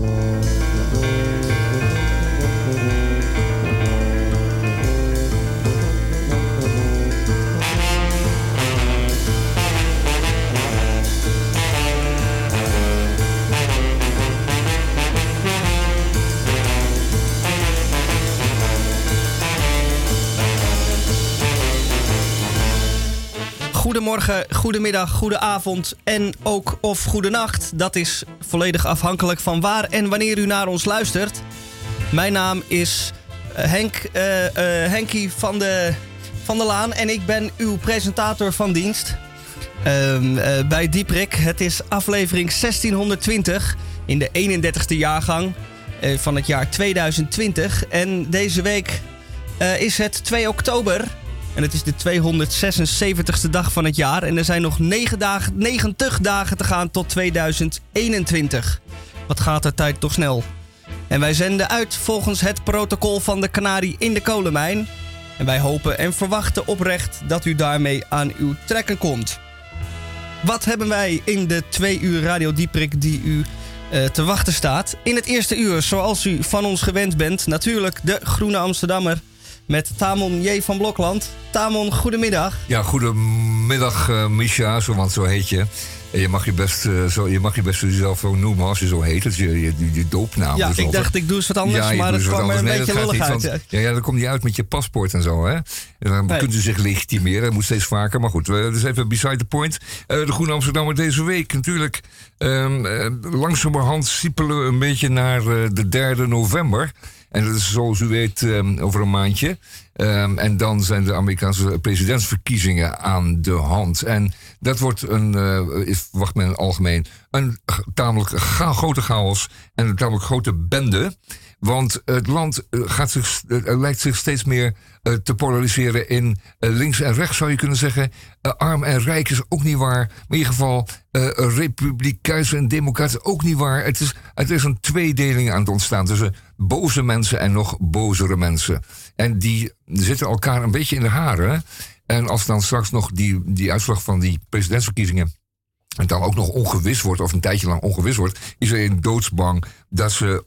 Yeah. Goedemiddag, goedenavond en ook of goedenacht. Dat is volledig afhankelijk van waar en wanneer u naar ons luistert. Mijn naam is eh, Henk, eh, eh, Henkie van de, van de Laan en ik ben uw presentator van dienst ehm, eh, bij Dieprik. Het is aflevering 1620 in de 31ste jaargang van het jaar 2020. En deze week is het 2 oktober. En het is de 276ste dag van het jaar. En er zijn nog 9 dagen, 90 dagen te gaan tot 2021. Wat gaat de tijd toch snel? En wij zenden uit volgens het protocol van de Canarie in de kolenmijn. En wij hopen en verwachten oprecht dat u daarmee aan uw trekken komt. Wat hebben wij in de twee uur Radio Dieprik die u eh, te wachten staat? In het eerste uur, zoals u van ons gewend bent, natuurlijk de Groene Amsterdammer met Tamon J. van Blokland. Tamon, goedemiddag. Ja, goedemiddag uh, Misha, zo, want zo heet je. En je mag je best, uh, zo, je mag je best jezelf zo noemen als je zo heet. Dat je, je, je doopnaam. Ja, dus ik dacht ik doe eens wat anders, Ja, maar wat kwam er een. Nee, beetje dat lullig uit. want- Ja, ja, dan komt hij uit met je paspoort en zo, hè. En dan Nee. kunt u zich legitimeren. Dat moet steeds vaker. Maar goed, we- dat is even beside the point. Eh, de Groene Amsterdammer deze week natuurlijk. eh, langzamerhand siepelen we een beetje naar de 3 november. En dat is zoals u weet ehm, over een maandje. Ehm, en dan zijn de Amerikaanse presidentsverkiezingen aan de hand. En dat wordt een, eh, is, verwacht men algemeen, een tamelijk grote chaos en een tamelijk grote bende. Want het land eh, gaat zich, eh, lijkt zich steeds meer eh, te polariseren in eh, links en rechts, zou je kunnen zeggen. Eh, arm en rijk is ook niet waar. Maar in ieder geval, eh republikeins en democraten ook niet waar. Het is, het is een tweedeling aan het ontstaan tussen boze mensen en nog bozere mensen. En die zitten elkaar een beetje in de haren. En als dan straks nog die, die uitslag van die presidentsverkiezingen en dan ook nog ongewis wordt, of een tijdje lang ongewis wordt, is iedereen doodsbang dat ze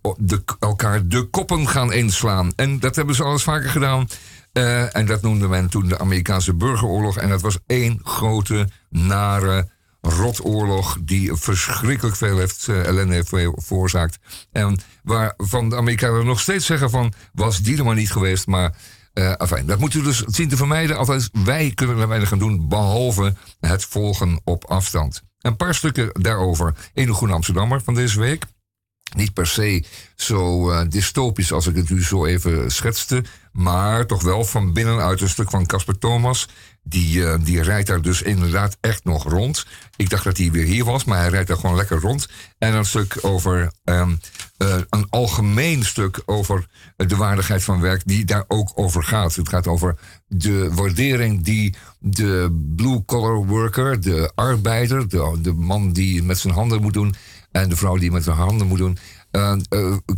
elkaar de koppen gaan inslaan. En dat hebben ze al eens vaker gedaan. Eh, en dat noemde men toen de Amerikaanse burgeroorlog. En dat was één grote, nare rotoorlog die verschrikkelijk veel heeft, eh, ellende heeft ve- veroorzaakt. En waarvan de Amerikanen nog steeds zeggen van, was die er maar niet geweest, maar... eh afijn, dat moeten we dus zien te vermijden. Althans, wij kunnen er weinig aan doen, behalve het volgen op afstand. Een paar stukken daarover in de Groene Amsterdammer van deze week. Niet per se zo eh, dystopisch als ik het u zo even schetste. Maar toch wel van binnenuit een stuk van Casper Thomas. Die, eh, die rijdt daar dus inderdaad echt nog rond. Ik dacht dat hij weer hier was, maar hij rijdt daar gewoon lekker rond. En een stuk over ehm, eh, een algemeen stuk over de waardigheid van werk, die daar ook over gaat. Het gaat over de waardering die de blue-collar worker, de arbeider, de, de man die met zijn handen moet doen en de vrouw die met haar handen moet doen, eh,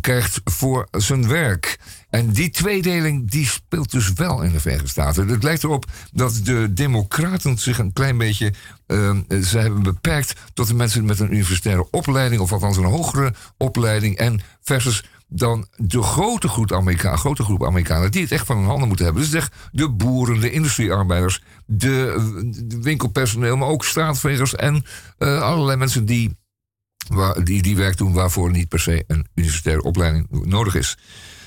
krijgt voor zijn werk. En die tweedeling die speelt dus wel in de Verenigde Staten. Het lijkt erop dat de Democraten zich een klein beetje. eh, ze hebben beperkt tot de mensen met een universitaire opleiding, of althans een hogere opleiding. En versus dan de grote groep, Amerika, grote groep Amerikanen die het echt van hun handen moeten hebben. Dus echt de boeren, de industriearbeiders, de, de winkelpersoneel, maar ook straatvegers en eh, allerlei mensen die waar, die, die werk doen waarvoor niet per se een universitaire opleiding nodig is.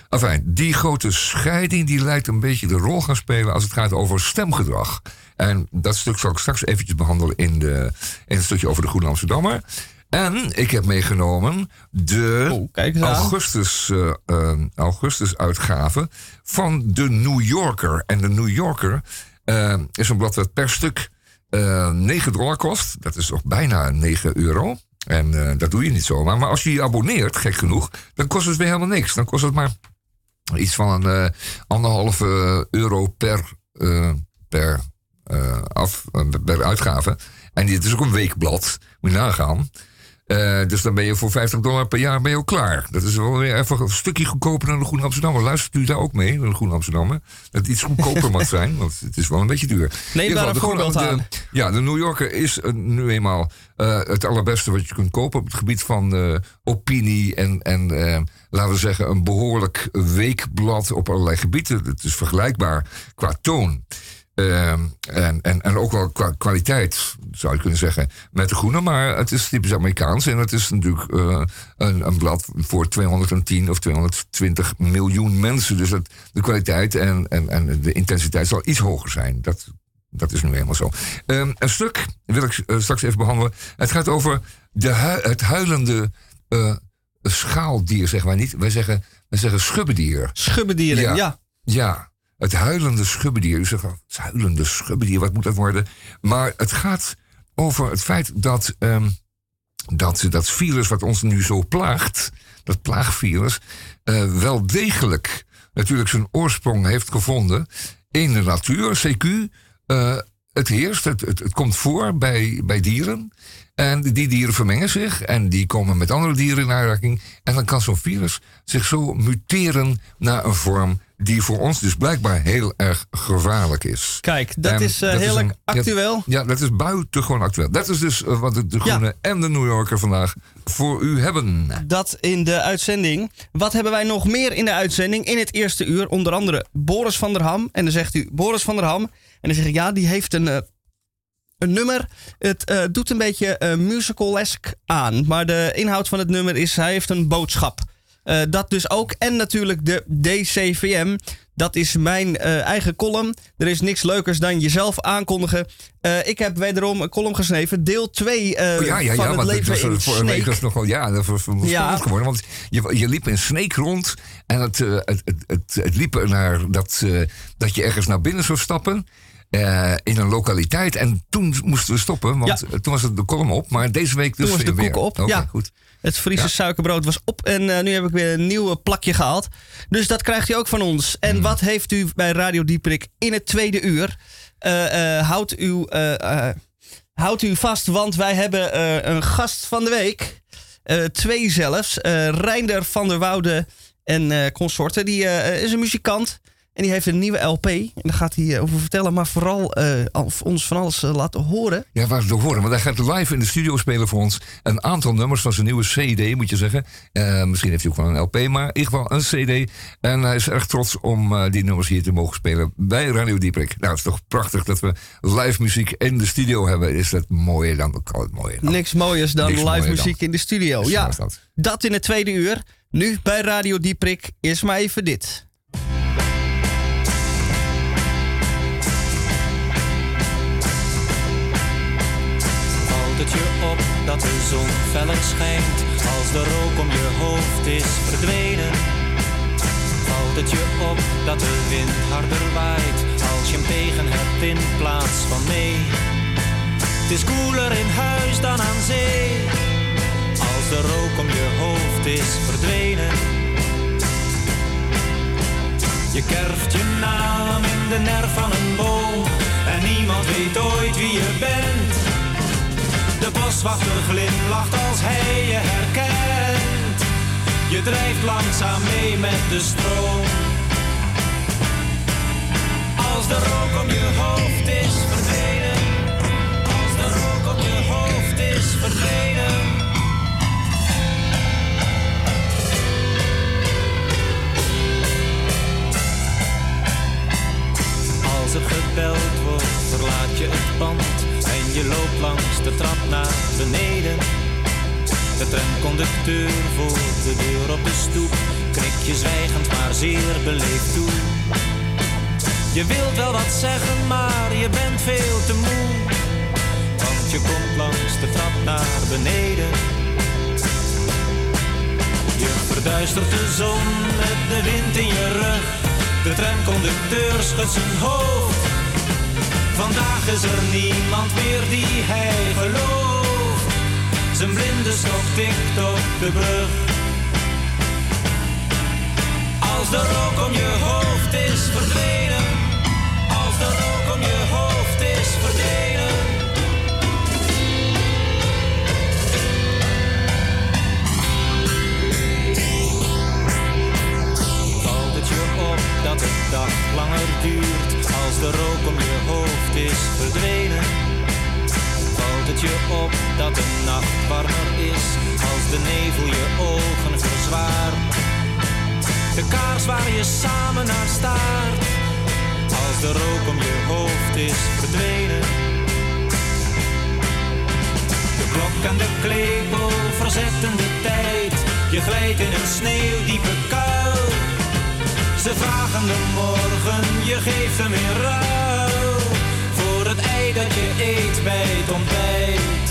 Enfin, die grote scheiding die lijkt een beetje de rol gaan spelen als het gaat over stemgedrag. En dat stuk zal ik straks eventjes behandelen in, de, in het stukje over de Groene Amsterdammer. En ik heb meegenomen de Oh, augustus, eh, augustus uitgave van de New Yorker. En de New Yorker eh, is een blad dat per stuk eh 9 dollar kost. Dat is nog bijna 9 euro. En dat doe je niet zomaar. Maar als je je abonneert, gek genoeg, dan kost het weer helemaal niks. Dan kost het maar iets van een eh, anderhalve euro per, eh, per, eh, af, eh, per uitgave. En dit is ook een weekblad, moet je nagaan. Eh, dus dan ben je voor 50 dollar per jaar ben je ook klaar. Dat is wel weer even een stukje goedkoper dan de Groene Amsterdammer. Luistert u daar ook mee, de Groene Amsterdammer? Dat het iets goedkoper mag zijn, want het is wel een beetje duur. Nee, daar een voorbeeld aan. Ja, de New Yorker is nu eenmaal uh, het allerbeste wat je kunt kopen op het gebied van opinie en, en laten we zeggen, een behoorlijk weekblad op allerlei gebieden. Het is vergelijkbaar qua toon. Ehm, en, en, en ook wel qua kwaliteit, zou je kunnen zeggen, met de groene. Maar het is typisch Amerikaans. En het is natuurlijk uh, een, een, blad voor 210 of 220 miljoen mensen. Dus het, de kwaliteit en, en, en de intensiteit zal iets hoger zijn. Dat, dat is nu helemaal zo. Um, een stuk wil ik uh, straks even behandelen. Het gaat over de hu het huilende uh, schaaldier, zeggen wij niet. Wij zeggen, wij zeggen schubbedier. Schubbedieren, ja. ja. ja. Het huilende schubbedier. U zegt, het huilende schubbedier, wat moet dat worden? Maar het gaat over het feit dat, um, dat dat virus wat ons nu zo plaagt, dat plaagvirus, uh, wel degelijk natuurlijk zijn oorsprong heeft gevonden in de natuur, CQ. Uh, het heerst, het, het, het, komt voor bij, bij dieren. En die dieren vermengen zich en die komen met andere dieren in aanraking. En dan kan zo'n virus zich zo muteren naar een vorm die voor ons dus blijkbaar heel erg gevaarlijk is. Kijk, dat is uh, heel is actueel. Ja, dat is buitengewoon actueel. Dat is dus uh, wat de, de Groene en de New Yorker vandaag voor u hebben. Dat in de uitzending. Wat hebben wij nog meer in de uitzending? In het eerste uur onder andere Boris van der Ham. En dan zegt u Boris van der Ham. En dan zeg ik ja, die heeft een... Uh, een nummer. Het uh, doet een beetje uh, musical-esque aan. Maar de inhoud van het nummer is: hij heeft een boodschap. Dat dus ook. En natuurlijk de DCVM. Dat is mijn eigen column. Er is niks leukers dan jezelf aankondigen. Ik heb wederom een column geschreven. Deel 2 uh, oh, ja, ja, van ja, het leven was, in voor een week was nogal, ja, dat was, was ja. geworden. Want je, je liep in Snake rond. En het, het, het, het, het liep naar dat, dat je ergens naar binnen zou stappen. Uh, in een lokaliteit. En toen moesten we stoppen, want ja. toen was het de column op. Maar deze week dus Toen was de weer. koek op, okay, ja. Goed. Het Friese ja. suikerbrood was op en uh, nu heb ik weer een nieuw plakje gehaald. Dus dat krijgt u ook van ons. En mm. wat heeft u bij Radio Dieprik in het tweede uur? Uh, houdt, u, houdt u vast, want wij hebben een gast van de week. twee zelfs. Reinder van der Woude en consorten. Die is een muzikant. En die heeft een nieuwe LP. En daar gaat hij eh, over vertellen. Maar vooral uh, ons van alles uh, laten horen. Ja, waar het horen. Want hij gaat live in de studio spelen voor ons. Een aantal nummers van zijn nieuwe CD, moet je zeggen. Misschien heeft hij ook wel een LP, maar in ieder geval een CD. En hij is erg trots om die nummers hier te mogen spelen bij Radio Dieprik. Nou, het is toch prachtig dat we live muziek in de studio hebben. Is dat mooier dan? Kan het mooier dan. Niks mooiers dan Niks live muziek dan. in de studio. Ja, dat. dat in het tweede uur. Nu bij Radio Dieprik is maar even dit. Je op dat de zon feller schijnt als de rook om je hoofd is verdwenen? Valt het je op dat de wind harder waait als je hem tegen hebt in plaats van mee? Het is koeler in huis dan aan zee als de rook om je hoofd is verdwenen. Je kerft je naam in de nerf van een boom en niemand weet ooit wie je bent. De boswachter glimlacht als hij je herkent. Je drijft langzaam mee met de stroom. Als de rook om je hoofd is verdwenen. Als de rook om je hoofd is verdwenen. Als het gebeld wordt, verlaat je het pand je loopt langs de trap naar beneden. De tramconducteur voor de deur op de stoep knikt je zwijgend maar zeer beleefd toe. Je wilt wel wat zeggen, maar je bent veel te moe. Want je komt langs de trap naar beneden. Je verduistert de zon met de wind in je rug. De tramconducteur schudt zijn hoofd Vandaag is er niemand meer die hij gelooft. Zijn blinde stok tikt op de brug. Als de rook om je hoofd is verdwenen. Als de rook om je hoofd is verdwenen. Valt het je op dat de dag langer duurt? de rook om je hoofd is verdwenen. Valt het je op dat de nacht warmer is als de nevel je ogen verzwaart? De kaars waar je samen naar staart, als de rook om je hoofd is verdwenen. De klok en de klepel verzetten de tijd, je glijdt in een sneeuwdiepe kuil de morgen, je geeft hem in ruil voor het ei dat je eet bij het ontbijt.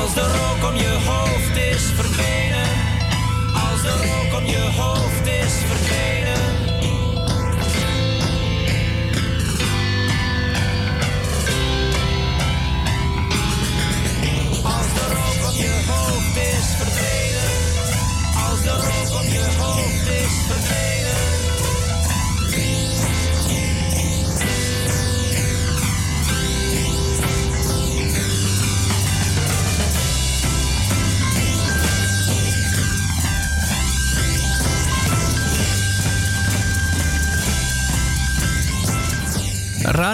Als de rook om je hoofd is verdwenen, als de rook om je hoofd is verdwenen.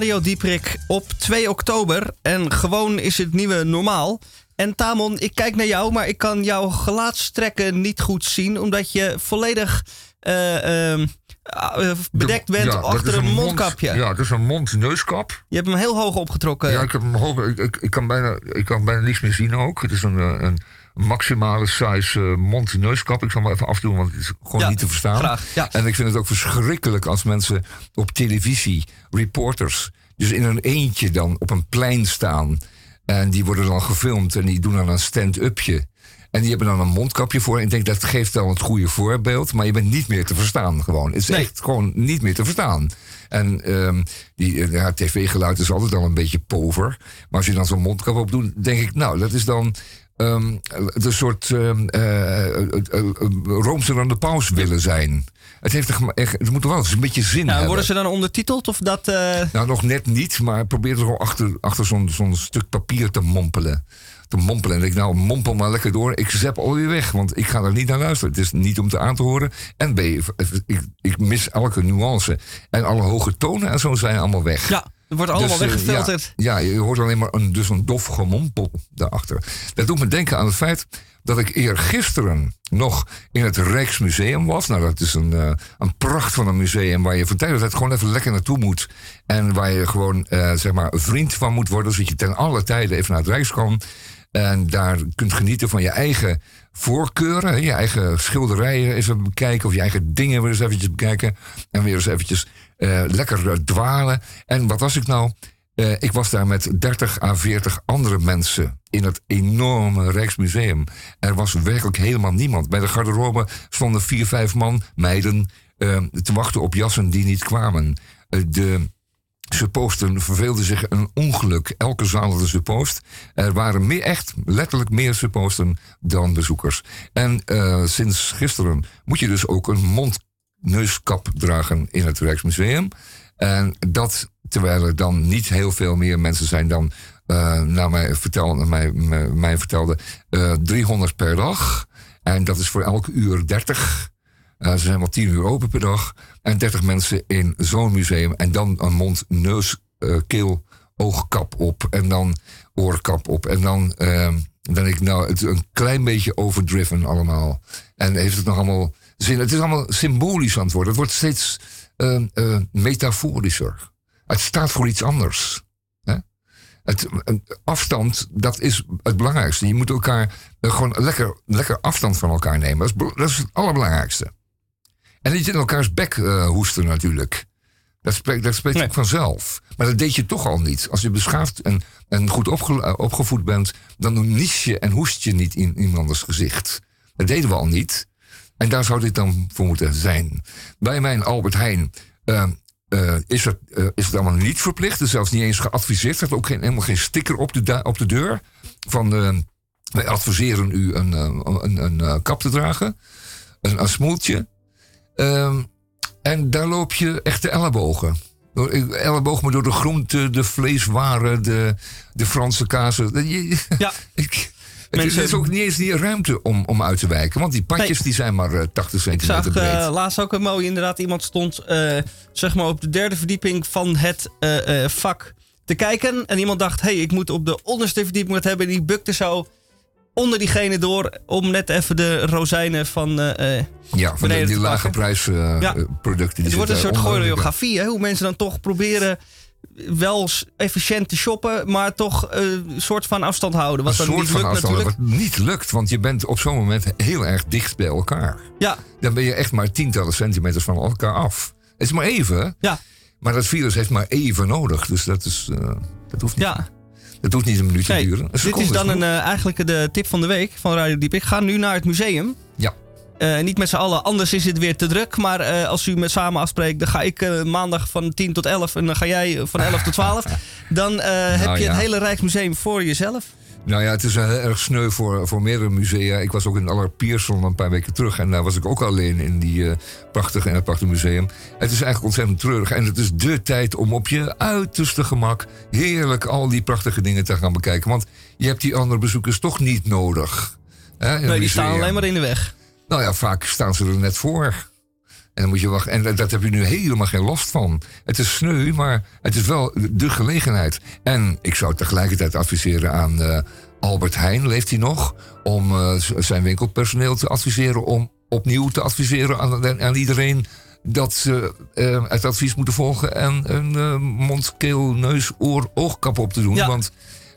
Radio Dieprik op 2 oktober. En gewoon is het nieuwe normaal. En Tamon, ik kijk naar jou, maar ik kan jouw gelaatstrekken niet goed zien. Omdat je volledig eh, ehm, eh, bedekt bent Ja, achter een, mond- mondkapje. ja, is een mond-neuskap. Je hebt hem heel hoog opgetrokken. Ja, ik, heb hem hoog, ik, ik, ik kan bijna, ik kan bijna niets meer zien ook. Het is een, eh, een maximale size eh, mond-neuskap. Ik zal hem even afdoen, want het is gewoon Ja, niet te verstaan. graag, ja. En ik vind het ook verschrikkelijk als mensen op televisie, reporters, dus in een eentje dan op een plein staan. En die worden dan gefilmd en die doen dan een stand-upje. En die hebben dan een mondkapje voor. En ik denk dat geeft wel het goede voorbeeld. Maar je bent niet meer te verstaan gewoon. Het is Nee. echt gewoon niet meer te verstaan. En ehm, die eh, ja, tv-geluid is altijd al een beetje pover. Maar als je dan zo'n mondkap op doet, denk ik, nou, dat is dan ehm de soort ehm eh, eh, eh, eh, roomser dan de paus willen zijn. Het, heeft echt, het moet wel eens een beetje zin Nou, hebben. worden ze dan ondertiteld of dat... Nou, nog net niet, maar probeer er gewoon achter, achter zo'n zo'n stuk papier te mompelen. Te mompelen. En ik nou, mompel maar lekker door. Ik zep alweer weg, want ik ga er niet naar luisteren. Het is niet om te aan te horen. En B, ik, ik mis elke nuance. En alle hoge tonen en zo zijn allemaal weg. ja, het wordt allemaal Dus, eh, weggefilterd. Ja, ja, je hoort alleen maar een, dus een dof gemompel daarachter. Dat doet me denken aan het feit dat ik eergisteren nog in het Rijksmuseum was. Nou, dat is een, eh, een pracht van een museum waar je van tijd tot tijd gewoon even lekker naartoe moet. En waar je gewoon, eh, zeg maar, vriend van moet worden. Zodat je ten alle tijden even naar het Rijks kan. En daar kunt genieten van je eigen voorkeuren. Je eigen schilderijen even bekijken. Of je eigen dingen weer eens eventjes bekijken. En weer eens eventjes eh, lekker eh, dwalen. En wat was ik nou? Eh, ik was daar met 30 à 40 andere mensen in het enorme Rijksmuseum. Er was werkelijk helemaal niemand. Bij de garderobe stonden vier, vijf man, meiden, te wachten op jassen die niet kwamen. De supposten verveelden zich een ongeluk. Elke zaal had een. Er waren meer, echt letterlijk meer supposten dan bezoekers. En sinds gisteren moet je dus ook een mondneuskap dragen in het Rijksmuseum. En dat terwijl er dan niet heel veel meer mensen zijn dan, eh naar mij, vertel, mij, vertelde, eh 300 per dag. En dat is voor elk uur 30. Eh, ze zijn wel 10 uur open per dag. En 30 mensen in zo'n museum. En dan een mond, neus, eh, keel, oogkap op. En dan oorkap op. En dan eh, dan ik, nou, het is een klein beetje overdriven allemaal. En heeft het nog allemaal Het is allemaal symbolisch aan het worden. Het wordt steeds eh, eh, metaforischer. Het staat voor iets anders. Hè? Het, afstand, dat is het belangrijkste. Je moet elkaar eh, gewoon lekker, lekker afstand van elkaar nemen. Dat is, be- dat is het allerbelangrijkste. En niet in elkaars bek eh, hoesten natuurlijk. Dat spreekt, dat spreekt Nee. ook vanzelf. Maar dat deed je toch al niet. Als je beschaafd en, en goed opge- opgevoed bent... dan nies je en hoest je niet in iemands gezicht. Dat deden we al niet. En daar zou dit dan voor moeten zijn. Bij mijn Albert Heijn eh, eh, is, het, eh, is het allemaal niet verplicht. Er is zelfs niet eens geadviseerd. Er staat ook geen, helemaal geen sticker op de, op de deur. Van eh, wij adviseren u een, een, een, kap te dragen. Een, een smoeltje. Ehm, en daar loop je echt de ellebogen. Elleboog, maar door de groente, de vleeswaren, de, de Franse kazen. Dat Ja. ik, Mensen- er is ook niet eens die ruimte om, om uit te wijken. Want die padjes Nee. die zijn maar eh, 80 Ik centimeter zag breed. eh, laatst ook een mooi, inderdaad, iemand stond eh, zeg maar op de derde verdieping van het vak te kijken. En iemand dacht, hey, ik moet op de onderste verdieping wat hebben. En die bukte zo onder diegene door om net even de rozijnen van eh, Ja, van die, die lage pakken. prijs eh, Ja. producten. Het die wordt een soort choreografie, hè? hoe mensen dan toch proberen wel efficiënt te shoppen, maar toch eh, een soort van afstand houden. Wat Een soort niet van lukt afstand, natuurlijk. wat niet lukt. Want je bent op zo'n moment heel erg dicht bij elkaar. Ja, Dan ben je echt maar tientallen centimeters van elkaar af. Het is maar even, ja, maar dat virus heeft maar even nodig. Dus dat, is, eh, dat, hoeft, niet, ja. dat hoeft niet een minuut te Nee, duren. Een dit is dan een, eh, eigenlijk de tip van de week van Radio Diep. Ik ga nu naar het museum. Ja, niet met z'n allen, anders is het weer te druk. Maar eh, als u met samen afspreekt, dan ga ik eh, maandag van 10 tot 11 en dan ga jij eh, van 11 tot 12. Dan eh, heb je ja. het hele Rijksmuseum voor jezelf. nou ja, het is heel erg sneu voor, voor meerdere musea. Ik was ook in Aller Pierson een paar weken terug. En daar was ik ook alleen in, die, eh, prachtige, het prachtige museum. Het is eigenlijk ontzettend treurig. En het is dé tijd om op je uiterste gemak... heerlijk al die prachtige dingen te gaan bekijken. Want je hebt die andere bezoekers toch niet nodig. Hè, Nee, die staan alleen maar in de weg. Nou ja, vaak staan ze er net voor. En dan moet je wachten. En dat- heb je nu helemaal geen last van. Het is sneu, maar het is wel de gelegenheid. En ik zou tegelijkertijd adviseren aan eh, Albert Heijn, leeft hij nog? Om eh, zijn winkelpersoneel te adviseren. Om opnieuw te adviseren aan, aan iedereen dat ze eh, het advies moeten volgen en een mond, keel, neus, oor, oogkap op te doen. Ja, Want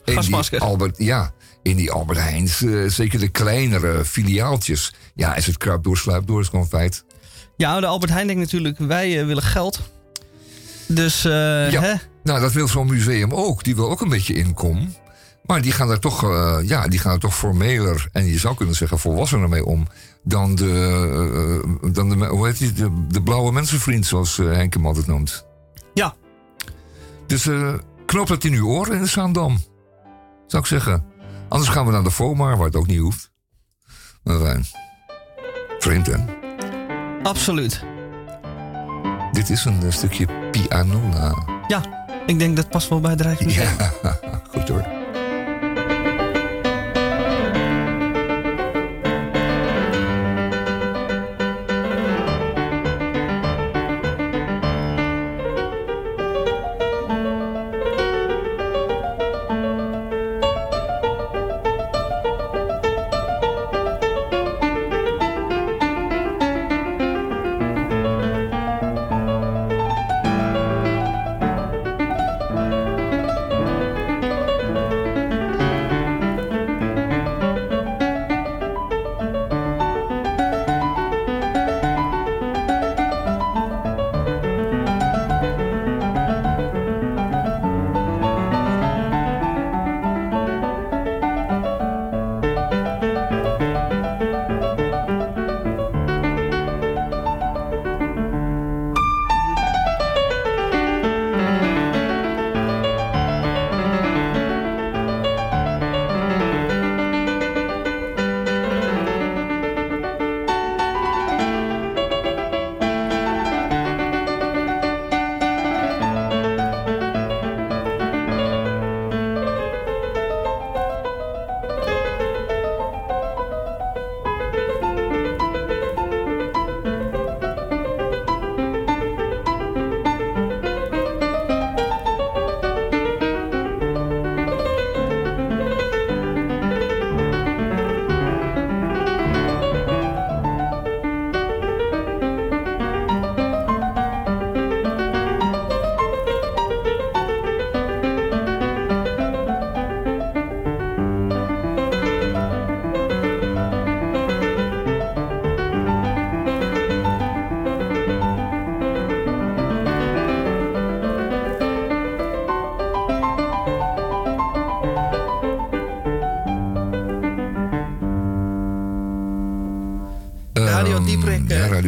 gasmasker. Albert, ja, in die Albert Heijns, eh, zeker de kleinere filiaaltjes, ja, is het kruip door, sluip door, is gewoon feit. Ja, de Albert Heijn denkt natuurlijk, wij eh, willen geld. Dus, eh, Ja. hè? Nou, dat wil zo'n museum ook. Die wil ook een beetje inkom. Maar die gaan er toch, ja, die gaan er toch formeler en je zou kunnen zeggen volwassener mee om dan de, dan de hoe heet die, de, de blauwe mensenvriend, zoals hem altijd noemt. Ja. Dus knoop dat in uw oren in de Zaandam, zou ik zeggen. Anders gaan we naar de FOMA, waar het ook niet hoeft. Maar fijn. Vreemd, hè? Absoluut. Dit is een eh, stukje pianola. Ja, ik denk dat past wel bij het Rijksmuseum. Ja, goed hoor.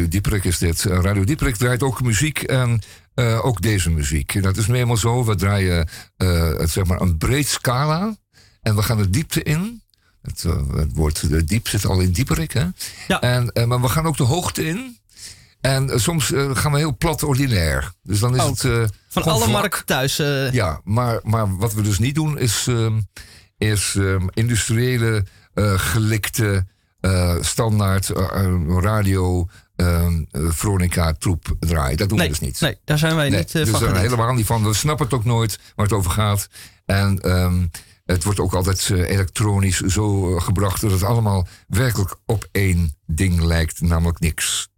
Radio Dieprek is dit. Eh, Radio Dieprek draait ook muziek en eh, ook deze muziek. Dat is nu eenmaal zo. We draaien eh, het, zeg maar een breed scala en we gaan de diepte in. Het, het woord diep zit al in Dieprek, hè? Ja. En, maar we gaan ook de hoogte in. En soms gaan we heel plat ordinair. Dus dan is Oh, het. Van alle vlak. markten thuis. Ja, maar, maar wat we dus niet doen is, ehm, is ehm, industriële, gelikte, standaard radio eh, Veronica troep draaien. Dat doen Nee, we dus niet. nee, daar zijn wij Nee, niet eh, dus van daar gewend. helemaal niet van. We snappen het ook nooit waar het over gaat. En ehm, het wordt ook altijd eh, elektronisch zo eh, gebracht dat het allemaal werkelijk op één ding lijkt, namelijk niks.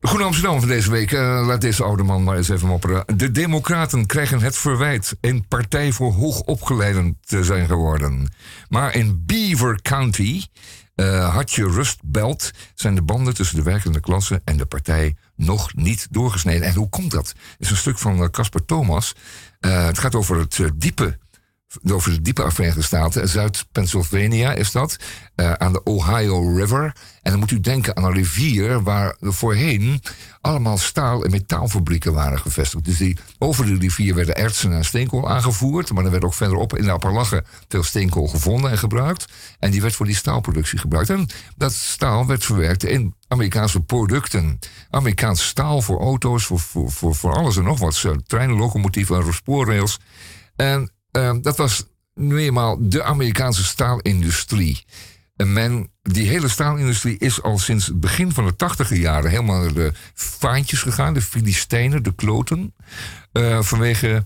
Goed Amsterdam van deze week. Laat deze oude man maar eens even mopperen. De Democraten krijgen het verwijt een partij voor hoogopgeleiden te zijn geworden. Maar in Beaver County, eh Hartje Rust Belt, zijn de banden tussen de werkende klasse en de partij nog niet doorgesneden. En hoe komt dat? Het is een stuk van eh, Casper Thomas. Eh, het gaat over het diepe over de diepe Verenigde Staten. Zuid-Pennsylvania is dat. eh, aan de Ohio River. En dan moet u denken aan een rivier waar voorheen allemaal staal- en metaalfabrieken waren gevestigd. Dus die, over de rivier werden ertsen en steenkool aangevoerd. Maar er werd ook verderop in de Appalachen veel steenkool gevonden en gebruikt. En die werd voor die staalproductie gebruikt. En dat staal werd verwerkt in Amerikaanse producten. Amerikaans staal voor auto's, voor, voor, voor, voor alles en nog wat. Treinen, locomotieven, spoorrails. En Ehm, dat was nu eenmaal de Amerikaanse staalindustrie. En men, die hele staalindustrie is al sinds het begin van de tachtige jaren helemaal naar de vaantjes gegaan. De Filistijnen, de kloten. eh, vanwege,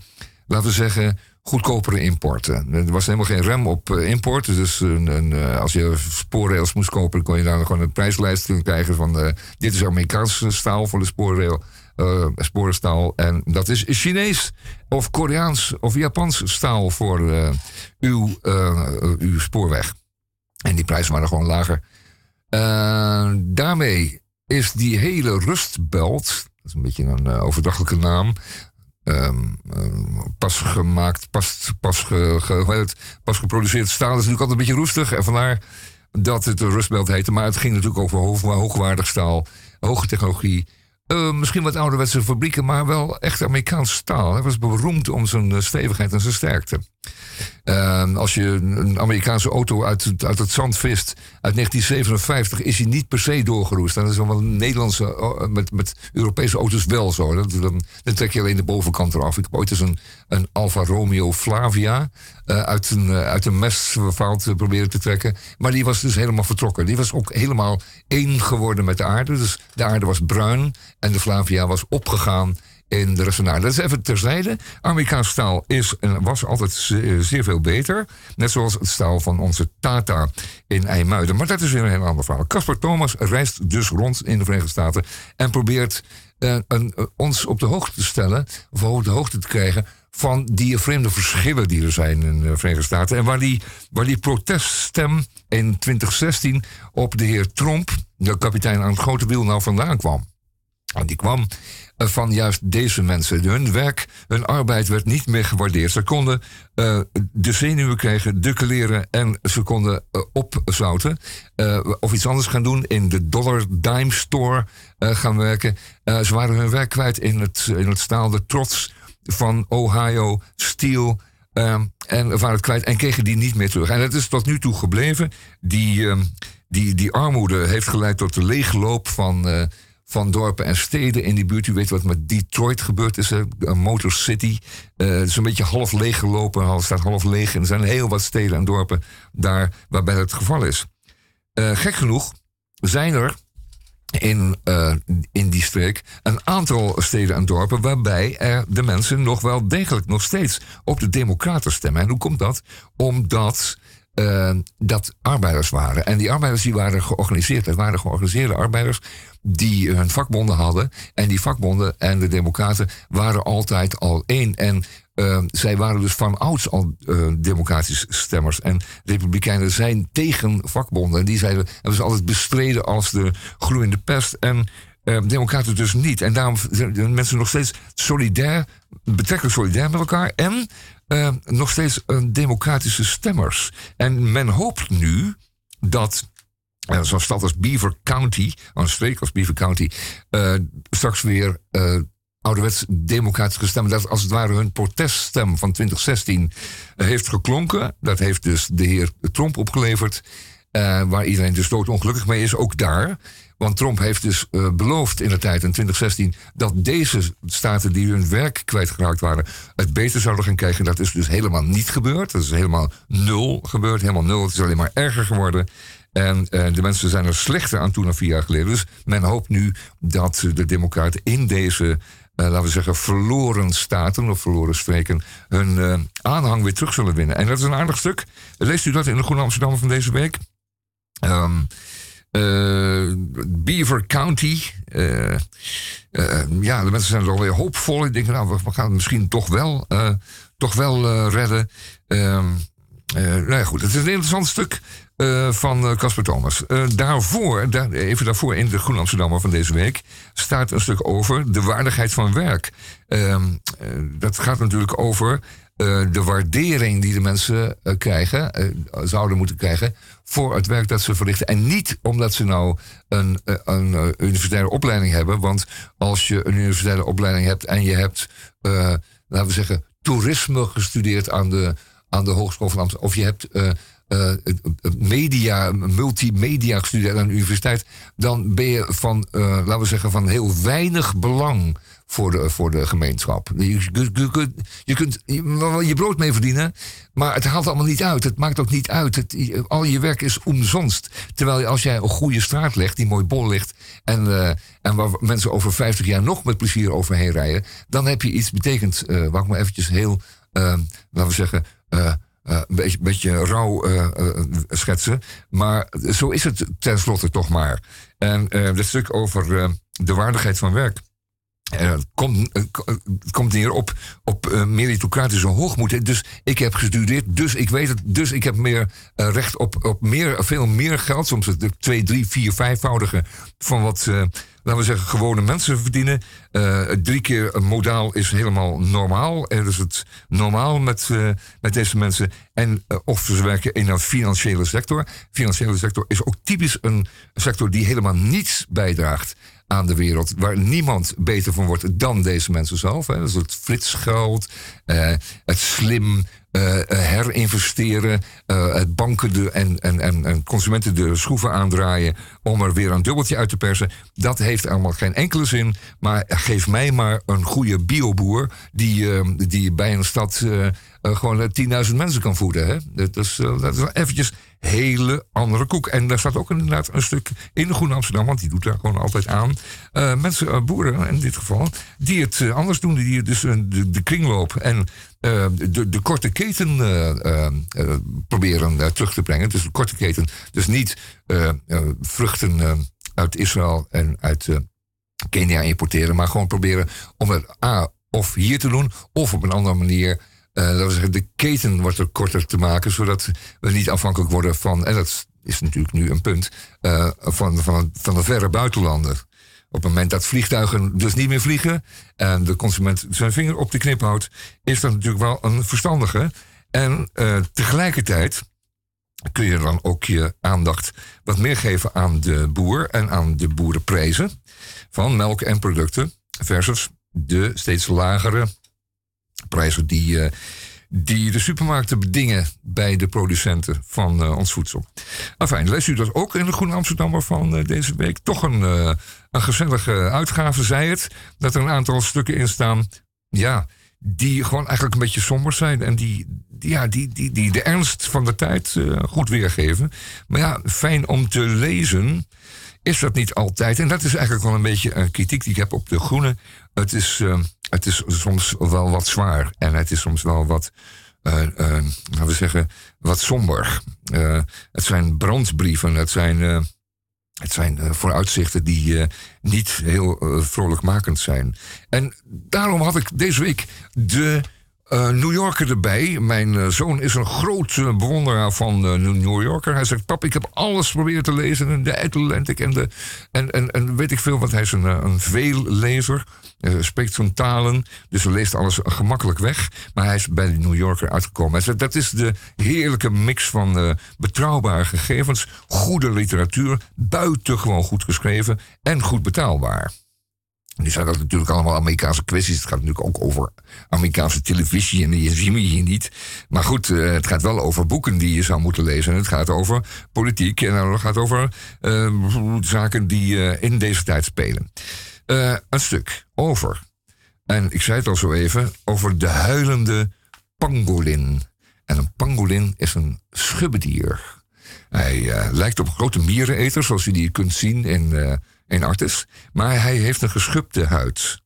laten we zeggen, goedkopere importen. Er was helemaal geen rem op eh, import. Dus een, eh, als je spoorrails moest kopen, kon je daar gewoon een prijslijst krijgen van dit is Amerikaanse staal voor de spoorrail. Eh sporenstaal. En dat is Chinees of Koreaans of Japans staal voor eh, uw, eh, uw spoorweg. En die prijzen waren gewoon lager. Daarmee is die hele rustbelt, dat is een beetje een overdachtelijke naam, ehm, pas gemaakt, pas, pas, ge, pas geproduceerd staal is natuurlijk altijd een beetje roestig. En vandaar dat het de rustbelt heette. Maar het ging natuurlijk over hoog, hoogwaardig staal, hoge technologie. Eh, misschien wat ouderwetse fabrieken, maar wel echt Amerikaans staal. Hij was beroemd om zijn eh, stevigheid en zijn sterkte. Eh, als je een Amerikaanse auto uit, uit het zand vist uit 1957, is hij niet per se doorgeroest. Dat is wel een Nederlandse, eh, met, met Europese auto's wel zo. Dan, dan trek je alleen de bovenkant eraf. Ik heb ooit eens een, een Alfa Romeo Flavia eh, uit, een, eh, uit een mestfout uh, proberen te trekken. Maar die was dus helemaal vertrokken. Die was ook helemaal één geworden met de aarde. Dus de aarde was bruin en de Flavia was opgegaan in de rest. Dat is even terzijde. Amerikaans staal is en was altijd zeer, veel beter. Net zoals het staal van onze Tata in IJmuiden. Maar dat is weer een heel ander verhaal. Casper Thomas reist dus rond in de Verenigde Staten en probeert eh, eh, ons op de hoogte te stellen, of op de hoogte te krijgen van die vreemde verschillen die er zijn in de Verenigde Staten. En waar die, waar die proteststem in 2016 op de heer Trump, de kapitein aan het grote wiel, nou vandaan kwam. En die kwam eh, van juist deze mensen. Hun werk, hun arbeid werd niet meer gewaardeerd. Ze konden eh, de zenuwen krijgen, de kleren en ze konden eh, opzouten. eh, of iets anders gaan doen, in de Dollar Dime Store eh, gaan werken. Eh, ze waren hun werk kwijt in het, in het staal, de trots van Ohio Steel. ehm, en waren het kwijt en kregen die niet meer terug. En dat is tot nu toe gebleven. Die, ehm, die, die armoede heeft geleid tot de leegloop van, eh, van dorpen en steden in die buurt. U weet wat met Detroit gebeurd is? Een Motor City. Eh, het is een beetje half leeggelopen, half staat half leeg. En er zijn heel wat steden en dorpen daar waarbij dat het geval is. Eh, gek genoeg zijn er in, eh, in die streek een aantal steden en dorpen waarbij er de mensen nog wel degelijk nog steeds op de Democraten stemmen. En hoe komt dat? Omdat eh, dat arbeiders waren. En die arbeiders die waren georganiseerd. Het waren georganiseerde arbeiders die hun vakbonden hadden. En die vakbonden en de Democraten waren altijd al één. En uh, zij waren dus van ouds al uh, democratische stemmers. En republikeinen zijn tegen vakbonden. En die zeiden, hebben ze altijd bestreden als de gloeiende pest. En democraten dus niet. En daarom zijn mensen nog steeds solidair, betrekkelijk solidair met elkaar. En uh, nog steeds democratische stemmers. En men hoopt nu dat uh, zo'n stad als Beaver County, een streek als Beaver County, straks weer uh, ouderwets democratische stemmen, dat als het ware hun proteststem van 2016 heeft geklonken. Dat heeft dus de heer Trump opgeleverd, waar iedereen dus doodongelukkig mee is, ook daar. Want Trump heeft dus uh, beloofd in de tijd in 2016 dat deze staten die hun werk kwijtgeraakt waren, het beter zouden gaan krijgen. Dat is dus helemaal niet gebeurd. Dat is helemaal nul gebeurd, helemaal nul. Het is alleen maar erger geworden. En de mensen zijn er slechter aan toe dan vier jaar geleden. Dus men hoopt nu dat de Democraten in deze laten we zeggen, verloren staten of verloren streken hun aanhang weer terug zullen winnen. En dat is een aardig stuk. Leest u dat in de Groene Amsterdam van deze week? Um, Beaver County. Uh, ja, de mensen zijn er alweer hoopvol. Ik denk, nou, we gaan het misschien toch wel, toch wel redden. Um, nou ja, goed. Het is een interessant stuk van Casper Thomas. daarvoor, daar, even daarvoor in de Groen Amsterdammer van deze week... staat een stuk over de waardigheid van werk. Um, dat gaat natuurlijk over de waardering die de mensen krijgen, zouden moeten krijgen voor het werk dat ze verrichten. En niet omdat ze nou een, een universitaire opleiding hebben. Want als je een universitaire opleiding hebt en je hebt, laten we zeggen, toerisme gestudeerd aan de, aan de Hogeschool van Amsterdam. Of je hebt media, multimedia gestudeerd aan de universiteit. Dan ben je van, laten we zeggen, van heel weinig belang voor de, voor de gemeenschap. Je, kunt, je kunt je brood mee verdienen, maar het haalt allemaal niet uit. Het maakt ook niet uit. Al je werk is omzonst. Terwijl als jij een goede straat legt, die mooi bol ligt, en, uh, en waar mensen over 50 jaar nog met plezier overheen rijden, dan heb je iets betekend. Uh, waar ik maar eventjes heel, uh, laten we zeggen, een beetje, beetje rauw schetsen. Maar zo is het tenslotte toch maar. En dit stuk over de waardigheid van werk. Uh, het, komt, uh, het komt neer op, op meritocratische hoogmoed. Dus ik heb gestudeerd, dus ik weet het. Dus ik heb meer recht op, op meer, veel meer geld. Soms het twee, drie, vier, vijfvoudige van wat, laten we zeggen, gewone mensen verdienen. drie keer een modaal is helemaal normaal. En dus het normaal met, met deze mensen. En of ze werken in een financiële sector. Financiële sector is ook typisch een sector die helemaal niets bijdraagt aan de wereld. Waar niemand beter van wordt dan deze mensen zelf. Hè. Is het flitsgeld, uh, het slim herinvesteren, uh, het banken de, en, en, en, en, consumenten de schroeven aandraaien om er weer een dubbeltje uit te persen. Dat heeft allemaal geen enkele zin. Maar geef mij maar een goede bioboer die, die bij een stad gewoon 10.000 mensen kan voeden. Hè? Dat, is, dat is eventjes hele andere koek. En daar staat ook inderdaad een stuk in de Groene Amsterdam, want die doet daar gewoon altijd aan. Mensen, boeren in dit geval, die het anders doen, die dus de, de kringloop en de, de korte keten proberen terug te brengen. Dus de korte keten, dus niet vruchten uit Israël en uit Kenia importeren, maar gewoon proberen om het A of hier te doen, of op een andere manier dat zeggen, de keten wordt er korter te maken, zodat we niet afhankelijk worden van, en dat is natuurlijk nu een punt, van, van, van de verre buitenlanden. Op het moment dat vliegtuigen dus niet meer vliegen en de consument zijn vinger op de knip houdt, is dat natuurlijk wel een verstandige. En uh, tegelijkertijd kun je dan ook je aandacht wat meer geven aan de boer en aan de boerenprijzen van melk en producten versus de steeds lagere prijzen die, uh, die de supermarkten bedingen bij de producenten van uh, ons voedsel. Enfin, leest u dat ook in de Groene Amsterdammer van uh, deze week? Toch een, een gezellige uitgave, zei het. Dat er een aantal stukken in staan. Ja, die gewoon eigenlijk een beetje somber zijn. En die ja, die, die, die de ernst van de tijd goed weergeven. Maar ja, fijn om te lezen is dat niet altijd. En dat is eigenlijk wel een beetje een kritiek die ik heb op de Groene. Het is het is soms wel wat zwaar en het is soms wel wat, uh, uh, laten we zeggen, wat somber. Uh, het zijn brandbrieven, het zijn, het zijn vooruitzichten die niet heel vrolijkmakend zijn. En daarom had ik deze week de uh, New Yorker erbij. Mijn uh, zoon is een groot uh, bewonderaar van New Yorker. Hij zegt: Pap, ik heb alles proberen te lezen. En de Atlantic en, de, en, en, en weet ik veel, want hij is een, een veellezer. Spreekt zo'n talen, dus hij leest alles gemakkelijk weg. Maar hij is bij de New Yorker uitgekomen. Hij zegt: Dat is de heerlijke mix van betrouwbare gegevens, goede literatuur, buitengewoon goed geschreven en goed betaalbaar. Nu zijn dat natuurlijk allemaal Amerikaanse kwesties. Het gaat natuurlijk ook over Amerikaanse televisie en die zien we hier niet. Maar goed, uh, het gaat wel over boeken die je zou moeten lezen. En het gaat over politiek en het gaat over uh, zaken die uh, in deze tijd spelen. een stuk over, en ik zei het al zo even, over de huilende pangolin. En een pangolin is een schubbedier. Hij eh, lijkt op grote miereneter, zoals je die kunt zien in, in Artis. Maar hij heeft een geschubde huid.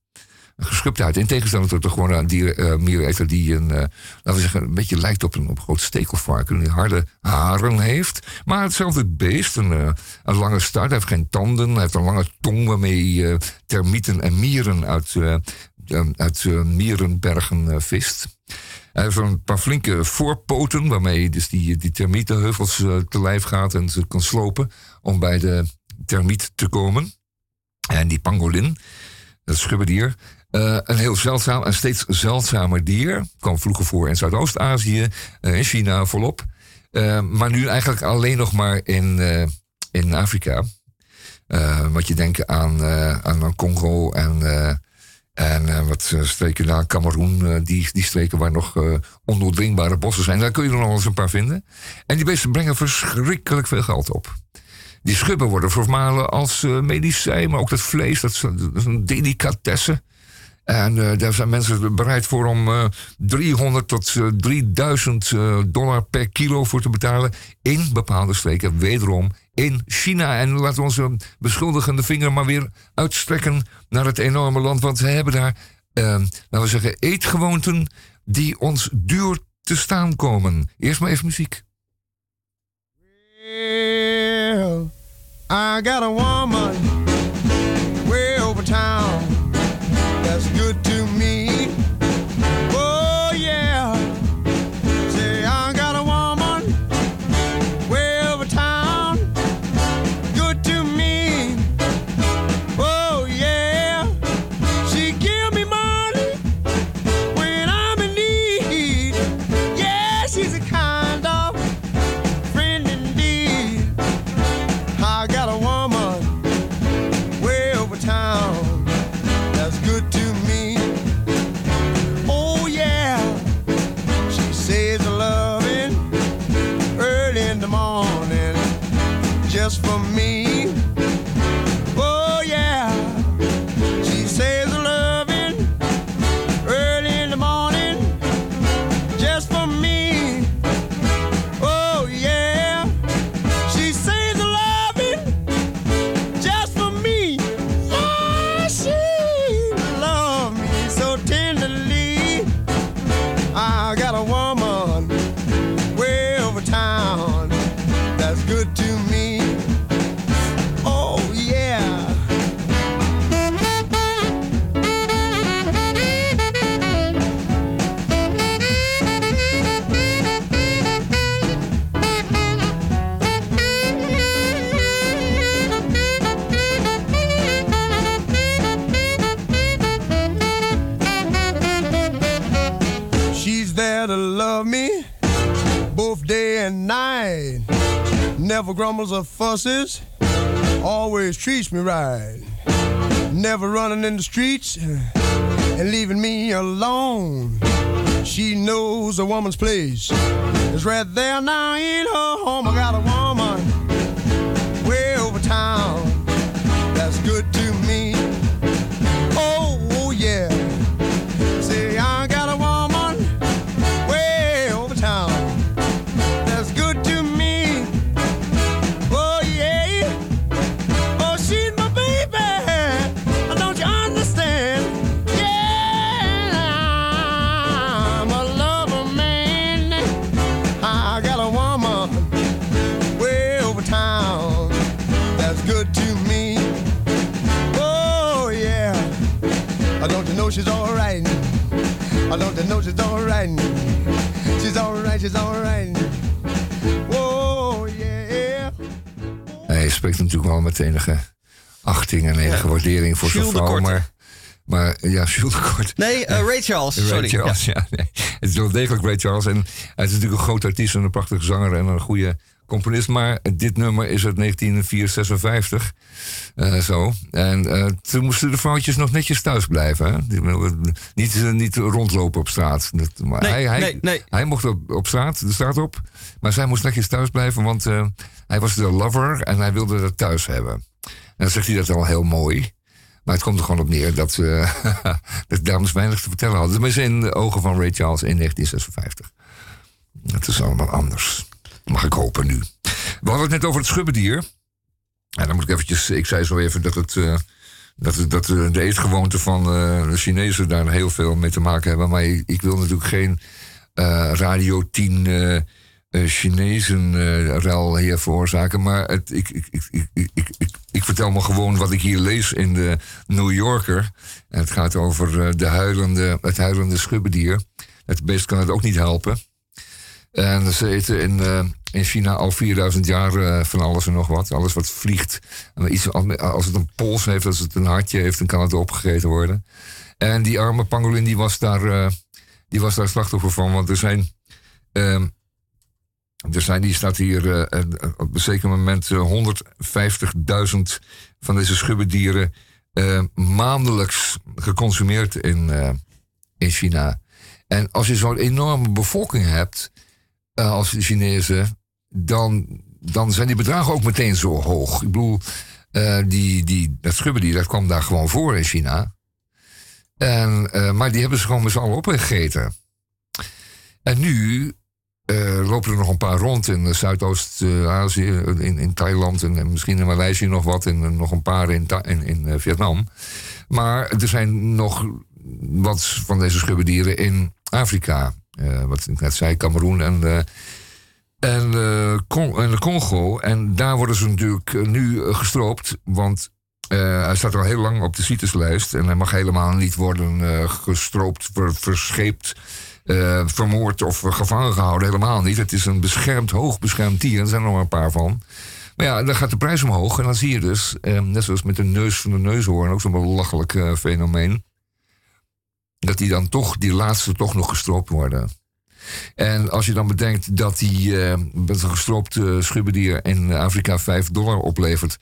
Een geschubde huid. In tegenstelling tot de gewone dier, miereneter die een, laten we zeggen, een beetje lijkt op een, op een groot stekelvarken. Die harde haren heeft. Maar hetzelfde beest. Een, een lange staart. Hij heeft geen tanden. Hij heeft een lange tong waarmee termieten en mieren uit, uit mierenbergen vist. Hij heeft een paar flinke voorpoten, waarmee dus die, die termietenheuvels te lijf gaat en ze kan slopen om bij de termiet te komen. En die pangolin, dat schubbedier, uh, een heel zeldzaam en steeds zeldzamer dier. Kwam vroeger voor in Zuidoost-Azië, uh, in China volop. maar nu eigenlijk alleen nog maar in, in Afrika. wat je denkt aan, aan Congo en en wat streken daar, Cameroen, die, die streken waar nog ondoordringbare bossen zijn. Daar kun je er nog wel eens een paar vinden. En die beesten brengen verschrikkelijk veel geld op. Die schubben worden vermalen als medicijn, maar ook dat vlees, dat is, een delicatesse. En daar zijn mensen bereid voor om 300 tot 3000 dollar per kilo voor te betalen. In bepaalde streken, wederom in China. En laten we onze beschuldigende vinger maar weer uitstrekken naar het enorme land. Want ze hebben daar, uh, laten we zeggen, eetgewoonten die ons duur te staan komen. Eerst maar even muziek. Well, I got a woman always treats me right. Never running in the streets and leaving me alone. She knows a woman's place is right there now in her home. I got a natuurlijk wel met enige achting en enige waardering voor de vrouw. Maar, maar ja, Jules Kort. Nee, eh, Ray Charles. Ray Sorry. Charles, ja. nee. Het is wel degelijk Ray Charles. En hij is natuurlijk een groot artiest en een prachtige zanger en een goede componist. Maar dit nummer is uit 1956. eh, zo. En eh, toen moesten de vrouwtjes nog netjes thuis blijven. Hè? Niet, eh, niet rondlopen op straat. Dat, maar Nee, hij, hij, nee, nee. hij mocht op, op straat, de straat op. Maar zij moest netjes thuis blijven, want hij was de lover en hij wilde dat thuis hebben. En dan zegt hij dat al heel mooi. Maar het komt er gewoon op neer dat, eh dat dames weinig te vertellen hadden. Tenminste in de ogen van Ray Charles in 1956. Het is allemaal anders. Mag ik hopen nu. We hadden het net over het schubbedier. En dan moet ik eventjes, ik zei zo even dat het. Uh, dat, dat de eetgewoonten van uh, de Chinezen daar heel veel mee te maken hebben. Maar ik, ik wil natuurlijk geen uh, Radio 10 Chinezen rel hier veroorzaken. Maar het, ik, ik, ik, vertel me gewoon wat ik hier lees in de New Yorker. En het gaat over de huilende, het huilende schubbedier. Het beest kan het ook niet helpen. En ze eten in, uh, in China al 4000 jaar uh, van alles en nog wat. Alles wat vliegt. En iets, als het een pols heeft, als het een hartje heeft, dan kan het opgegeten worden. En die arme pangolin die was daar, uh, die was daar slachtoffer van. Want er zijn. Ehm, er zijn, die staat hier op een zeker moment 150.000 van deze schubbedieren maandelijks geconsumeerd in, in China. En als je zo'n enorme bevolking hebt, uh, als de Chinezen, dan, dan zijn die bedragen ook meteen zo hoog. Ik bedoel, uh, die, die, dat schubbedier, dat kwam daar gewoon voor in China. En, uh, maar die hebben ze gewoon met z'n allen opgegeten. En nu lopen er nog een paar rond in Zuidoost-Azië, in, in Thailand en, misschien in Maleisië nog wat, en nog een paar in, in, in Vietnam. Maar er zijn nog wat van deze schubbedieren in Afrika. Uh, wat ik net zei, Cameroen en, uh, en, uh, en de Congo. En daar worden ze natuurlijk nu gestroopt, want hij staat al heel lang op de CITES-lijst. En hij mag helemaal niet worden gestroopt, ver, verscheept, vermoord of gevangen gehouden. Helemaal niet. Het is een beschermd, hoogbeschermd dier. Er zijn er nog een paar van. Maar ja, dan gaat de prijs omhoog. En dan zie je dus, net zoals met de neus van de neushoorn, ook zo'n belachelijk fenomeen dat die dan toch, die laatste toch nog gestroopt worden. En als je dan bedenkt dat die uh, met een schubbedier in Afrika 5 dollar oplevert.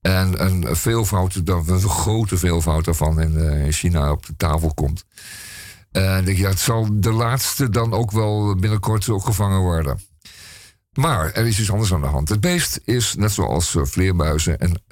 En een veelvoud, een grote veelvoud daarvan in, uh, in China op de tafel komt. En uh, denk je, het zal de laatste dan ook wel binnenkort ook gevangen worden. Maar er is iets anders aan de hand. Het beest is net zoals vleermuizen en,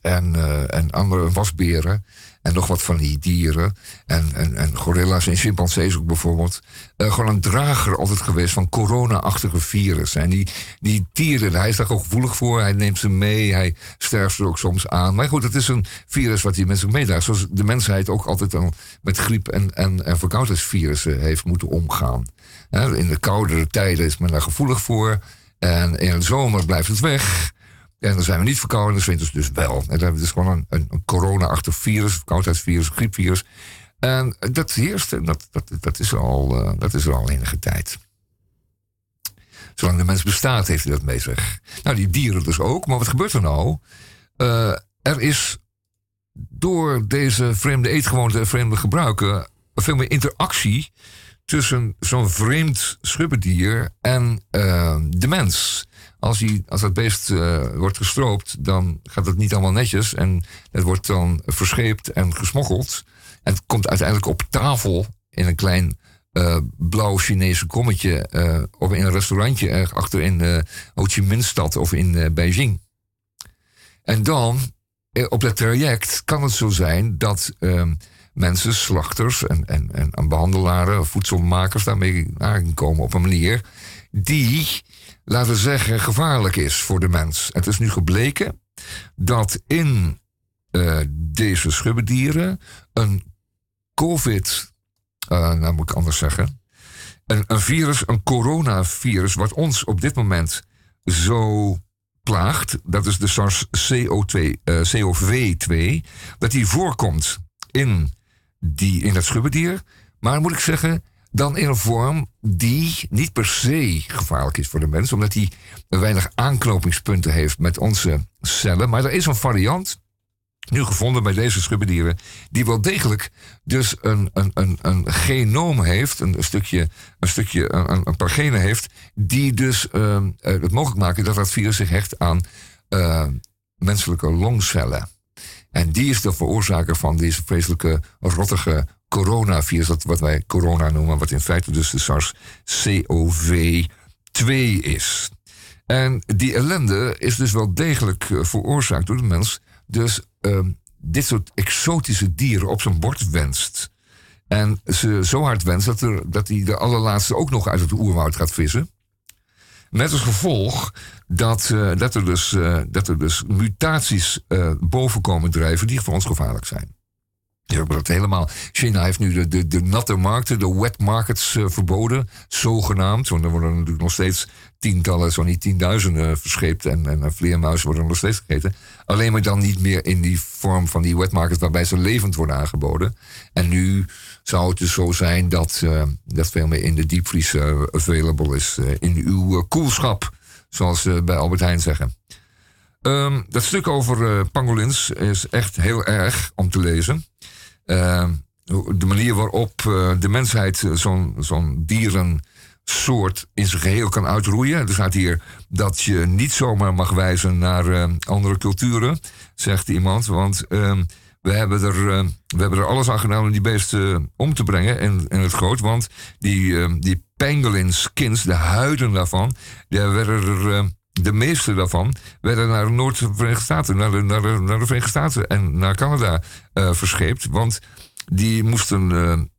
en, en andere wasberen en nog wat van die dieren. En, en, en gorilla's en chimpansees ook bijvoorbeeld. Uh, gewoon een drager altijd geweest van corona-achtige virussen. En die, die dieren, hij is daar ook gevoelig voor. Hij neemt ze mee, hij sterft er ook soms aan. Maar goed, het is een virus wat die mensen meedraagt. Zoals de mensheid ook altijd al met griep en, en, en verkoudheidsvirussen heeft moeten omgaan. in de koudere tijden is men daar gevoelig voor. En in de zomer blijft het weg. En dan zijn we niet verkouden, dan winters dus wel. En dan hebben dus gewoon een, een, corona-achtig virus, verkoudheidsvirus, griepvirus. En dat heerst, dat, dat, dat, is al, uh, dat is al enige tijd. Zolang de mens bestaat, heeft hij dat mee zich. Nou, die dieren dus ook. Maar wat gebeurt er nou? Uh, er is door deze vreemde eetgewoonten en vreemde gebruiken veel meer interactie tussen zo'n vreemd schubbedier en uh, de mens als, hij, als dat beest uh, wordt gestroopt, dan gaat het niet allemaal netjes. En het wordt dan verscheept en gesmokkeld. En het komt uiteindelijk op tafel in een klein uh, blauw Chinese kommetje. Uh, of in een restaurantje achter in Ho Chi Minh stad of in Beijing. En dan, op dat traject, kan het zo zijn dat ehm, mensen, slachters en, en, en behandelaren, voedselmakers daarmee aankomen op een manier die laten we zeggen, gevaarlijk is voor de mens. Het is nu gebleken dat in uh, deze schubbedieren een COVID, uh, nou moet ik anders zeggen, een, een virus, een coronavirus, wat ons op dit moment zo plaagt, dat is de SARS-CoV-2, uh, COV2, dat die voorkomt in, die, in het schubbedier. Maar moet ik zeggen, dan in een vorm die niet per se gevaarlijk is voor de mens, omdat die weinig aanknopingspunten heeft met onze cellen. Maar er is een variant, nu gevonden bij deze schubbedieren, die wel degelijk dus een, een, een, een genoom heeft, een, stukje, een, stukje een, een paar genen heeft, die dus uh, het mogelijk maken dat dat virus zich hecht aan uh, menselijke longcellen. En die is de veroorzaker van deze vreselijke, rottige coronavirus, dat wat wij corona noemen, wat in feite dus de SARS-CoV-2 is. En die ellende is dus wel degelijk eh, veroorzaakt door de mens. Dus uh, dit soort exotische dieren op zijn bord wenst. En ze zo hard wenst dat, er, dat hij de allerlaatste ook nog uit het oerwoud gaat vissen. Met als gevolg dat, uh, dat, er, dus, uh, dat er dus mutaties boven komen drijven die voor ons gevaarlijk zijn. Ja, dat helemaal. China heeft nu de, de, de natte markten, de wet markets verboden, zogenaamd. Want er worden natuurlijk nog steeds tientallen, zo niet tienduizenden verscheept. En, en vleermuizen worden nog steeds gegeten. Alleen maar dan niet meer in die vorm van die wet markets waarbij ze levend worden aangeboden. En nu zou het dus zo zijn dat, dat veel meer in de diepvries available is. In uw koelschap, zoals ze bij Albert Heijn zeggen. Um, dat stuk over pangolins is echt heel erg om te lezen. Ehm, de manier waarop de mensheid zo'n zo'n dierensoort in zijn geheel kan uitroeien. Er staat hier dat je niet zomaar mag wijzen naar andere culturen, zegt iemand. Want ehm, we hebben er, uh, we hebben er alles aan gedaan om die beesten om te brengen in, in het groot. Want die, uh, die pangolin skins, de huiden daarvan, daar werden er, de meeste daarvan werden naar de Noord-Verenigde Staten, naar de, naar, de, naar de Verenigde Staten en naar Canada verscheept. Want die moesten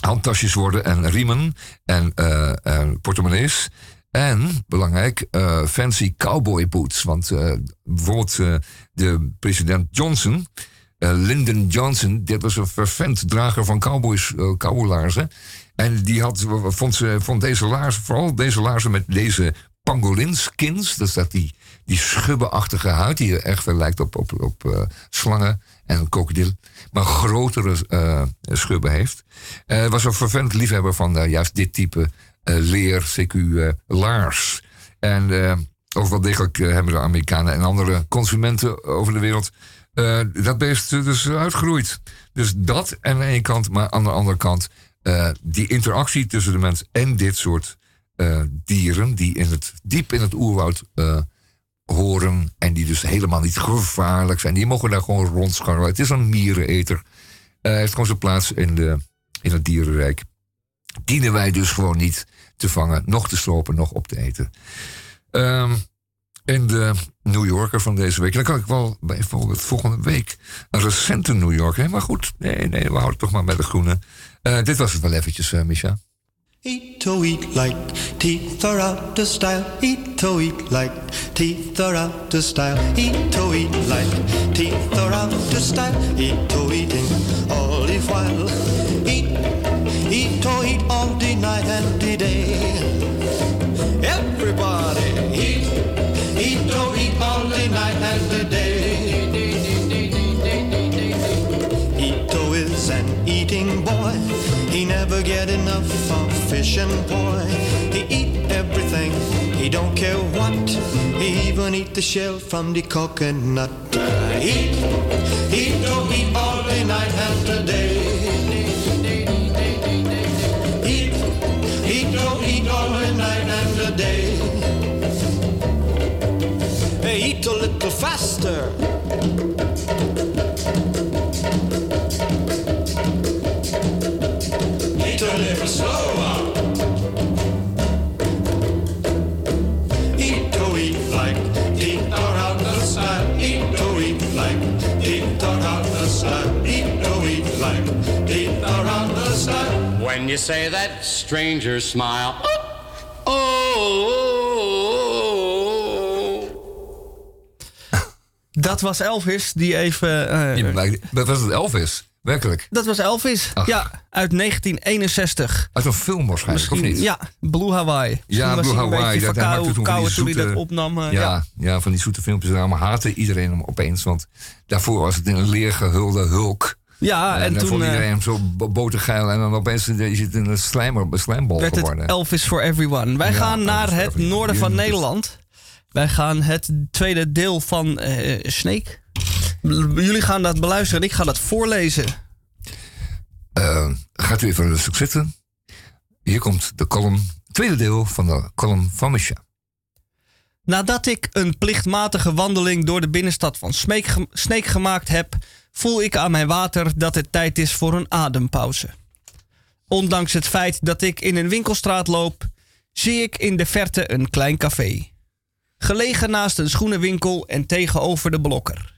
handtasjes worden en riemen en, en portemonnees. En, belangrijk, fancy cowboy boots. Want bijvoorbeeld de president Johnson uh, Lyndon Johnson, dit was een fervent drager van cowboys, uh, cowboylaarzen. En die had, vond, ze, vond deze laarzen, vooral deze laarzen met deze pangolinskins, dat is dat die, die schubbenachtige huid, die echt wel lijkt op, op, op uh, slangen en een krokodil, maar grotere uh, schubben heeft. Uh, was een vervent liefhebber van juist dit type leer, CQ laars. En ook wel degelijk hebben de Amerikanen en andere consumenten over de wereld dat beest dus uitgroeit. Dus dat aan de ene kant, maar aan de andere kant die interactie tussen de mens en dit soort uh, dieren, die in het, diep in het oerwoud horen en die dus helemaal niet gevaarlijk zijn, die mogen daar gewoon rondscharrelen. Het is een miereneter. Hij heeft gewoon zijn plaats in, de, in het dierenrijk. Dienen wij dus gewoon niet te vangen, nog te slopen, nog op te eten. Um, in de New Yorker van deze week. dan kan ik wel bijvoorbeeld volgende week een recente New Yorker. Maar goed, nee, nee, we houden toch maar bij de groene. Dit was het wel eventjes, uh, Misha. Eat to eat like teeth are out of style. Eat to eat like teeth are out of style. Eat to eat like teeth are out of style. Eat to eating all the while. Eat, eat to eat all the night and the day. Everybody eat. Eat, don't eat all the night and the day. Ito is an eating boy. He never get enough of fish and poi. He eat everything. He don't care what. He even eat the shell from the coconut. Eat, eat, don't eat all the night and the you say that, strangers smile. oh. oh, oh. Dat was Elvis, die even... Uh, dat was het Elvis? Werkelijk? Dat was Elvis, Ach. ja, uit 1961. Uit een film waarschijnlijk, Misschien, of niet? Ja, Blue Hawaii. Ja, Blue Hawaii. Dat hij maakte toen, zoete, toen hij dat opnam. Uh, ja, ja, ja. van die zoete filmpjes. Daarom haatte iedereen hem opeens. Want daarvoor was het in een leer gehulde hulk. Ja, en, en toen... vond iedereen hem zo botergeil. En dan opeens is het in een slijmer, slijmbal werd geworden. Het Elvis for Everyone. Wij ja, gaan naar het noorden van Nederland. Wij gaan het tweede deel van uh, Snake. Jullie gaan dat beluisteren en ik ga dat voorlezen. Uh, gaat u even rustig zitten. Hier komt de column, tweede deel van de column van Misha. Nadat ik een plichtmatige wandeling door de binnenstad van Sneek gemaakt heb, voel ik aan mijn water dat het tijd is voor een adempauze. Ondanks het feit dat ik in een winkelstraat loop, zie ik in de verte een klein café gelegen naast een schoenenwinkel en tegenover de blokker.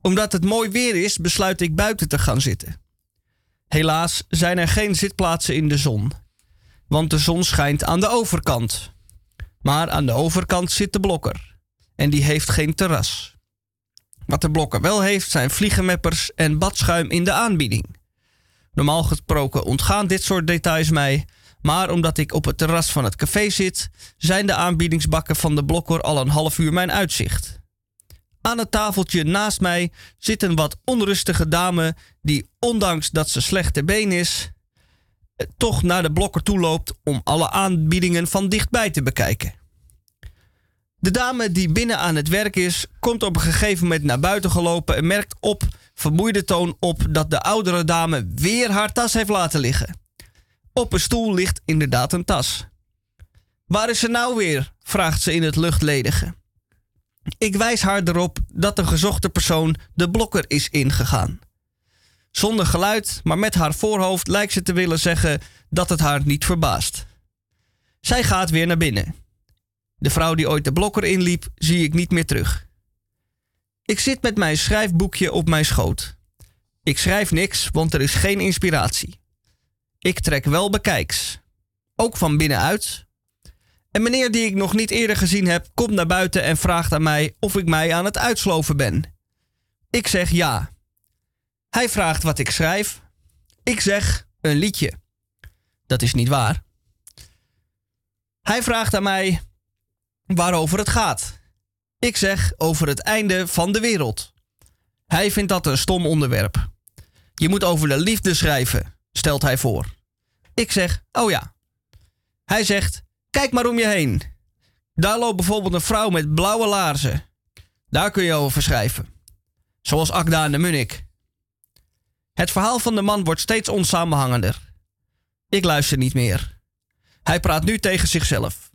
Omdat het mooi weer is, besluit ik buiten te gaan zitten. Helaas zijn er geen zitplaatsen in de zon, want de zon schijnt aan de overkant. Maar aan de overkant zit de blokker. En die heeft geen terras. Wat de blokker wel heeft zijn vliegenmeppers en badschuim in de aanbieding. Normaal gesproken ontgaan dit soort details mij. Maar omdat ik op het terras van het café zit, zijn de aanbiedingsbakken van de blokker al een half uur mijn uitzicht. Aan het tafeltje naast mij zit een wat onrustige dame die, ondanks dat ze slechte been is, eh, toch naar de blokker toe loopt om alle aanbiedingen van dichtbij te bekijken. De dame die binnen aan het werk is, komt op een gegeven moment naar buiten gelopen en merkt op vermoeide toon op dat de oudere dame weer haar tas heeft laten liggen. Op een stoel ligt inderdaad een tas. Waar is ze nou weer? vraagt ze in het luchtledige. Ik wijs haar erop dat de gezochte persoon de blokker is ingegaan. Zonder geluid, maar met haar voorhoofd lijkt ze te willen zeggen dat het haar niet verbaast. Zij gaat weer naar binnen. De vrouw die ooit de blokker inliep, zie ik niet meer terug. Ik zit met mijn schrijfboekje op mijn schoot. Ik schrijf niks, want er is geen inspiratie. Ik trek wel bekijks. Ook van binnenuit. En meneer die ik nog niet eerder gezien heb, komt naar buiten en vraagt aan mij of ik mij aan het uitsloven ben. Ik zeg ja. Hij vraagt wat ik schrijf. Ik zeg een liedje. Dat is niet waar. Hij vraagt aan mij waarover het gaat. Ik zeg over het einde van de wereld. Hij vindt dat een stom onderwerp. Je moet over de liefde schrijven, stelt hij voor. Ik zeg, oh ja. Hij zegt, kijk maar om je heen. Daar loopt bijvoorbeeld een vrouw met blauwe laarzen. Daar kun je over schrijven. Zoals Akda en de Munnik. Het verhaal van de man wordt steeds onsamenhangender. Ik luister niet meer. Hij praat nu tegen zichzelf.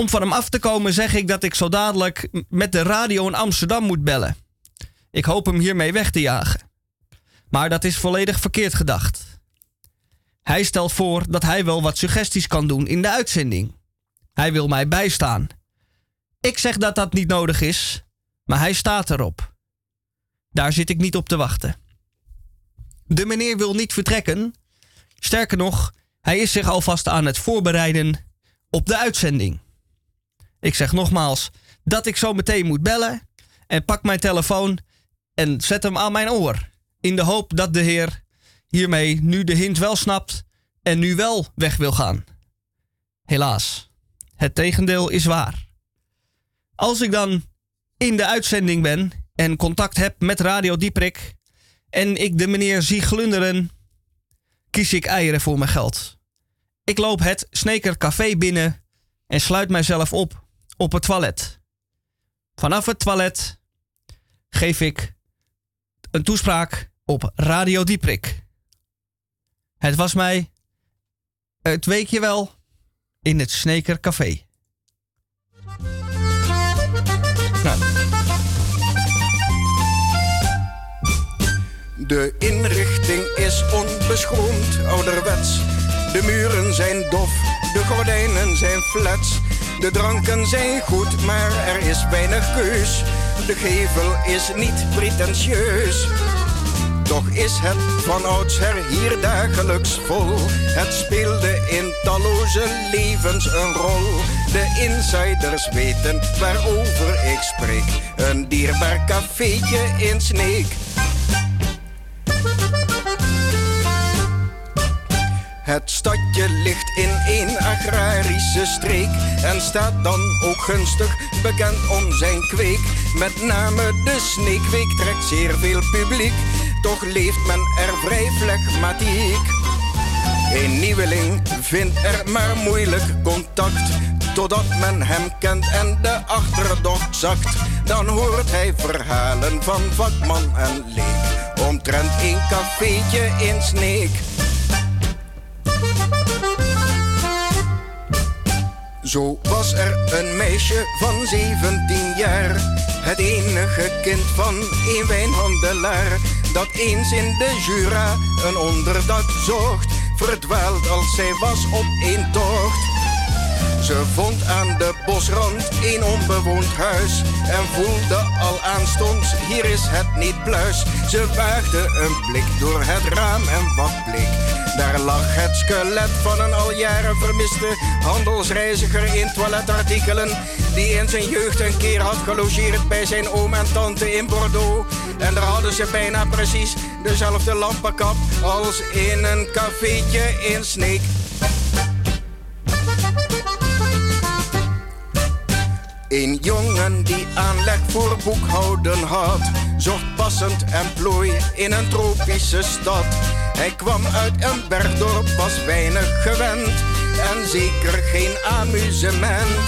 Om van hem af te komen zeg ik dat ik zo dadelijk met de radio in Amsterdam moet bellen. Ik hoop hem hiermee weg te jagen. Maar dat is volledig verkeerd gedacht. Hij stelt voor dat hij wel wat suggesties kan doen in de uitzending. Hij wil mij bijstaan. Ik zeg dat dat niet nodig is, maar hij staat erop. Daar zit ik niet op te wachten. De meneer wil niet vertrekken. Sterker nog, hij is zich alvast aan het voorbereiden op de uitzending. Ik zeg nogmaals dat ik zo meteen moet bellen en pak mijn telefoon en zet hem aan mijn oor. In de hoop dat de heer hiermee nu de hint wel snapt en nu wel weg wil gaan. Helaas, het tegendeel is waar. Als ik dan in de uitzending ben en contact heb met Radio Dieprik en ik de meneer zie glunderen, kies ik eieren voor mijn geld. Ik loop het Sneker Café binnen en sluit mijzelf op op het toilet. Vanaf het toilet geef ik een toespraak op Radio Dieprik. Het was mij het weekje wel in het Sneker Café. Nou. De inrichting is onbeschoond, ouderwets. De muren zijn dof, de gordijnen zijn flats. De dranken zijn goed, maar er is weinig keus. De gevel is niet pretentieus. Toch is het van oudsher hier dagelijks vol. Het speelde in talloze levens een rol. De insiders weten waarover ik spreek. Een dierbaar cafeetje in Sneek. Het stadje ligt in een agrarische streek en staat dan ook gunstig bekend om zijn kweek. Met name de sneekweek trekt zeer veel publiek, toch leeft men er vrij flegmatiek. Een nieuweling vindt er maar moeilijk contact, totdat men hem kent en de achterdocht zakt. Dan hoort hij verhalen van vakman en leek, omtrent een cafeetje in Sneek. Zo was er een meisje van 17 jaar, het enige kind van een wijnhandelaar, dat eens in de Jura een onderdak zocht, verdwaald als zij was op een tocht. Ze vond aan de bosrand een onbewoond huis en voelde al aanstonds, hier is het niet pluis. Ze waagde een blik door het raam en wat bleek. Daar lag het skelet van een al jaren vermiste handelsreiziger in toiletartikelen. Die in zijn jeugd een keer had gelogeerd bij zijn oom en tante in Bordeaux. En daar hadden ze bijna precies dezelfde lampenkap als in een cafeetje in Sneek. Een jongen die aanleg voor boekhouden had, zocht passend emplooi in een tropische stad. Hij kwam uit een bergdorp, was weinig gewend en zeker geen amusement.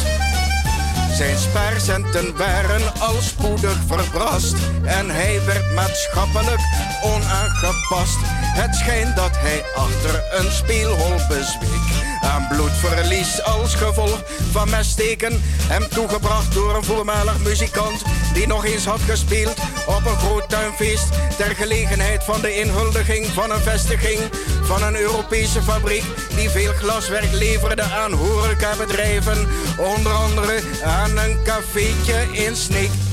Zijn spaarcenten waren al spoedig verbrast en hij werd maatschappelijk onaangepast. Het schijnt dat hij achter een speelhol bezweek bloedverlies als gevolg van messteken. Hem toegebracht door een voormalig muzikant die nog eens had gespeeld op een groot tuinfeest. Ter gelegenheid van de inhuldiging van een vestiging van een Europese fabriek die veel glaswerk leverde aan horecabedrijven. Onder andere aan een cafeetje in Sneek.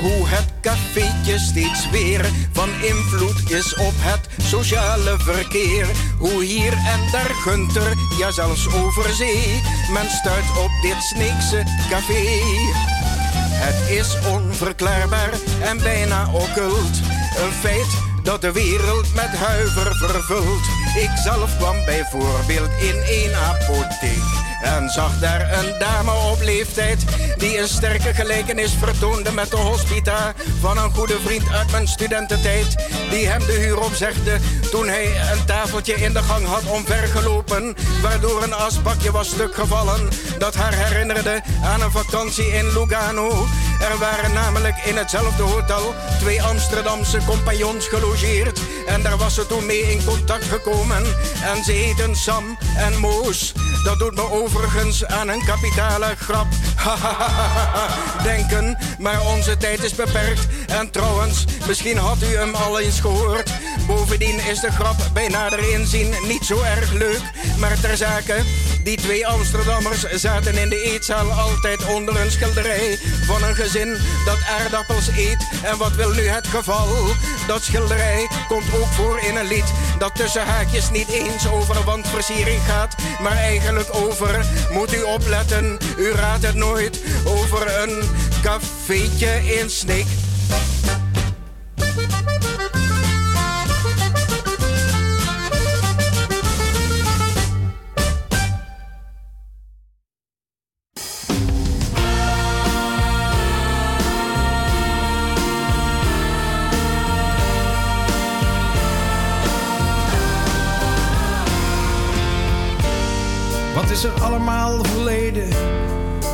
Hoe het cafeetje steeds weer van invloed is op het sociale verkeer. Hoe hier en daar Gunter, ja zelfs over zee, men stuit op dit Sneekse café. Het is onverklaarbaar en bijna occult. Een feit dat de wereld met huiver vervult. Ik zelf kwam bijvoorbeeld in een apotheek en zag daar een dame op leeftijd die een sterke gelijkenis vertoonde met de hospita van een goede vriend uit mijn studententijd. Die hem de huur opzegde toen hij een tafeltje in de gang had omvergelopen, waardoor een asbakje was stuk gevallen dat haar herinnerde aan een vakantie in Lugano. Er waren namelijk in hetzelfde hotel twee Amsterdamse compagnons gelogeerd en daar was ze toen mee in contact gekomen en ze heten Sam en Moos. Dat doet me overigens aan een kapitale grap. Denken, maar onze tijd is beperkt. En trouwens, misschien had u hem al eens gehoord. Bovendien is de grap bij nader inzien niet zo erg leuk. Maar ter zake, die twee Amsterdammers zaten in de eetzaal altijd onder een schilderij van een gezin dat aardappels eet. En wat wil nu het geval? Dat schilderij komt ook voor in een lied dat tussen haakjes niet eens over wandversiering gaat, maar eigenlijk over, moet u opletten, u raadt het nooit, over een cafeetje in Sneek.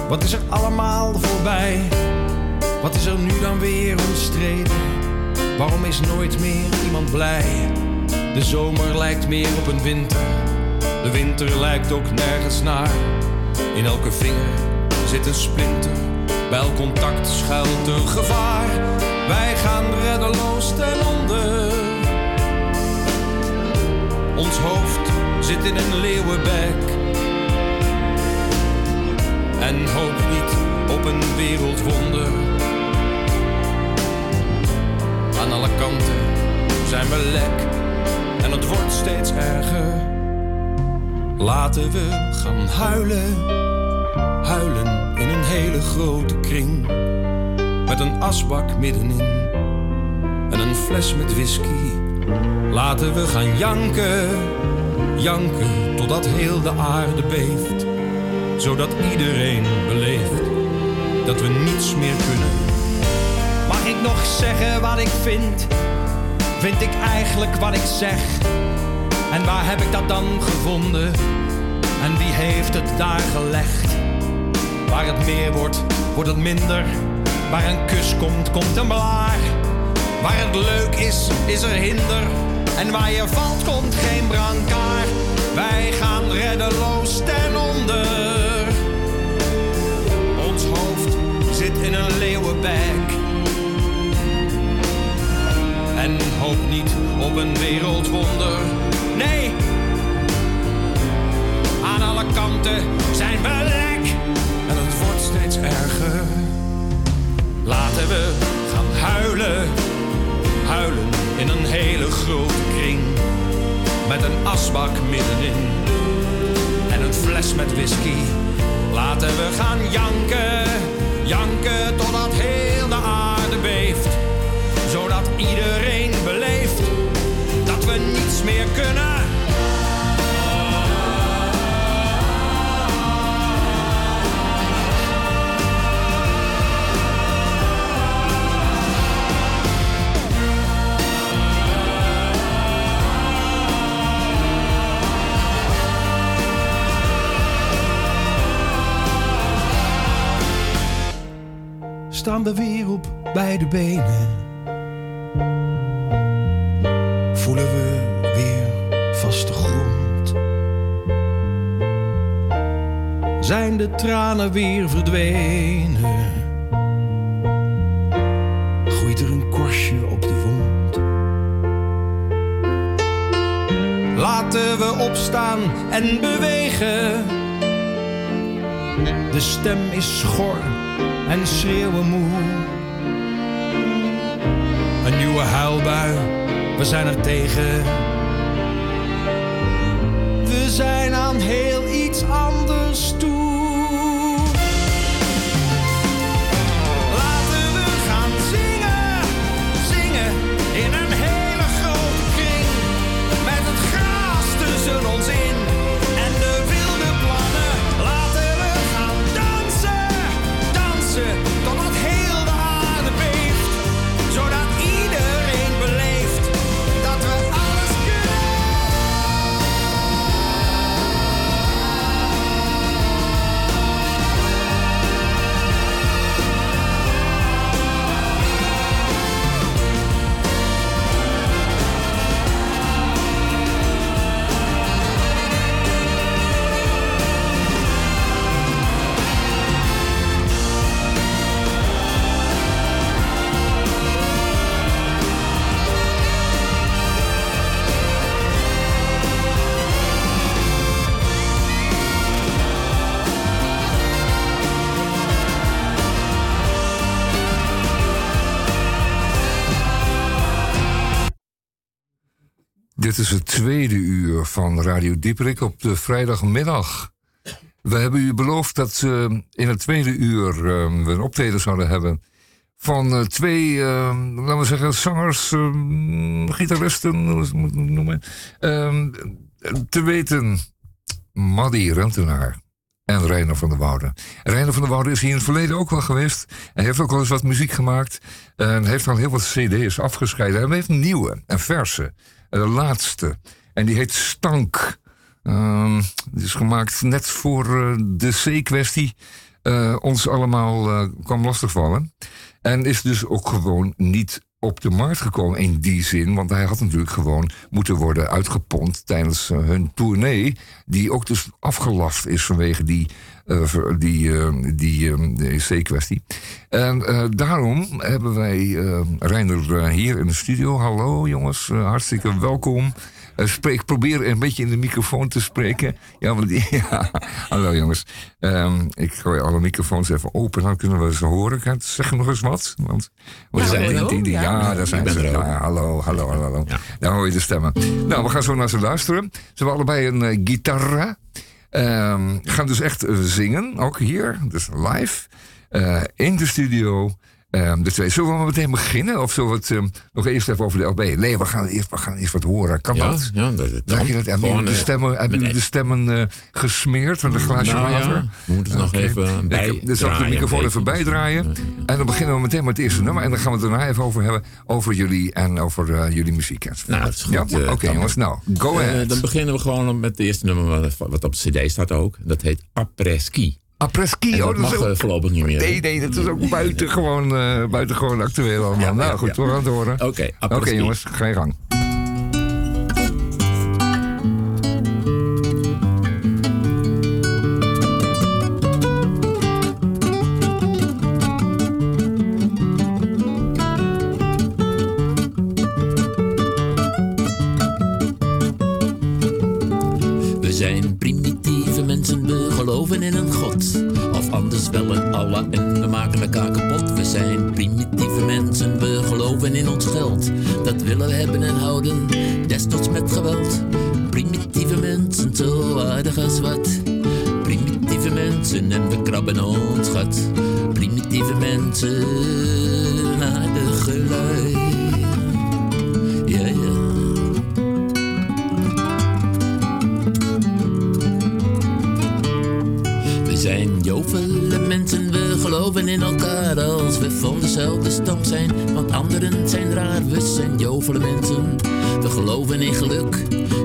Wat is er allemaal voorbij? Wat is er nu dan weer omstreden? Waarom is nooit meer iemand blij? De zomer lijkt meer op een winter. De winter lijkt ook nergens naar. In elke vinger zit een splinter. Bij elk contact schuilt een gevaar. Wij gaan reddeloos ten onder. Ons hoofd zit in een leeuwenbek. En hoop niet op een wereldwonder. Aan alle kanten zijn we lek en het wordt steeds erger. Laten we gaan huilen, huilen in een hele grote kring. Met een asbak middenin en een fles met whisky. Laten we gaan janken, janken totdat heel de aarde beeft. Zodat iedereen beleeft dat we niets meer kunnen. Mag ik nog zeggen wat ik vind? Vind ik eigenlijk wat ik zeg? En waar heb ik dat dan gevonden? En wie heeft het daar gelegd? Waar het meer wordt, wordt het minder. Waar een kus komt, komt een blaar. Waar het leuk is, is er hinder. En waar je valt, komt geen brancard. Wij gaan reddeloos ten onder. Zit in een leeuwenbek. En hoop niet op een wereldwonder. Nee, aan alle kanten zijn we lek en het wordt steeds erger. Laten we gaan huilen, huilen in een hele grote kring. Met een asbak middenin en een fles met whisky. Laten we gaan janken, janken totdat heel de aarde beeft. Zodat iedereen beleeft dat we niets meer kunnen. Staan we weer op beide benen. Voelen we weer vaste grond. Zijn de tranen weer verdwenen? Groeit er een korstje op de wond? Laten we opstaan en bewegen. De stem is schor en schreeuwen moe. Een nieuwe huilbui, we zijn er tegen. Dit is het tweede uur van Radio Dieperik op de vrijdagmiddag. We hebben u beloofd dat we in het tweede uur eh, we een optreden zouden hebben van eh, twee, eh, laten we zeggen, zangers, eh, gitaristen, hoe noemen. Te weten, Maddy Rentenaar en Reiner van der Woude. Reiner van der Woude is hier in het verleden ook wel geweest. Hij heeft ook wel eens wat muziek gemaakt. En heeft al heel wat cd's afgescheiden. En hij heeft nieuwe, een verse. De laatste. En die heet Stank. Ehm, die is gemaakt net voor eh, de C-kwestie eh, ons allemaal eh, kwam lastigvallen. En is dus ook gewoon niet op de markt gekomen in die zin. Want hij had natuurlijk gewoon moeten worden uitgepompt tijdens eh, hun tournee. Die ook dus afgelast is vanwege die, eh, die, eh, die eh, C-kwestie. En eh, daarom hebben wij eh Reiner eh, hier in de studio. Hallo jongens, eh, hartstikke welkom. Eh, spreek, probeer een beetje in de microfoon te spreken. Ja, want, ja. hallo jongens. Ehm, ik gooi alle microfoons even open, dan kunnen we ze horen. Kan- Zeg nog eens wat. Want, we Ja, zijn hallo. ding. Ja, Ja, daar zijn ze. Ja, hallo, hallo, hallo. hallo. Daar hoor je de stemmen. Nou, we gaan zo naar ze luisteren. Ze hebben allebei een eh, gitaar. Ehm, gaan dus echt eh, zingen, ook hier. Dus live. eh, in de studio. Ehm, de twee. Zullen we maar meteen beginnen? Of zullen we het ehm, nog eerst even over de LB? Nee, we gaan eerst, we gaan eerst wat horen. Kan Ja, dat? ja, dat, dat je dat? Hebben jullie de eh, stemmen, hebben jullie de stemmen eh, gesmeerd met een glaasje Nou ja, water? we moeten het nog even bij Ik- Dus zal ik de microfoon even bijdraaien. En dan beginnen we meteen met het eerste nummer. En dan gaan we het daarna even over hebben. Over jullie en over eh, jullie muziek. Nou, dat is goed. Ja? eh, Oké jongens, nou, go Eh, ahead. dan beginnen we gewoon met het eerste nummer wat, wat op de cd staat ook. Dat heet Après-ski. Après-ski, En oh, dat mag ook- eh, voorlopig niet meer. Nee, nee, dat is ook buitengewoon, eh buitengewoon actueel allemaal. Ja, nou ja, goed, ja. we gaan het horen. Oké, Oké jongens, ga je gang. Met geweld. Primitieve mensen, zo aardig als wat. Primitieve mensen en we krabben ons gat. Primitieve mensen, van dezelfde stam zijn. Want anderen zijn raar, we zijn jovele mensen. We geloven in geluk,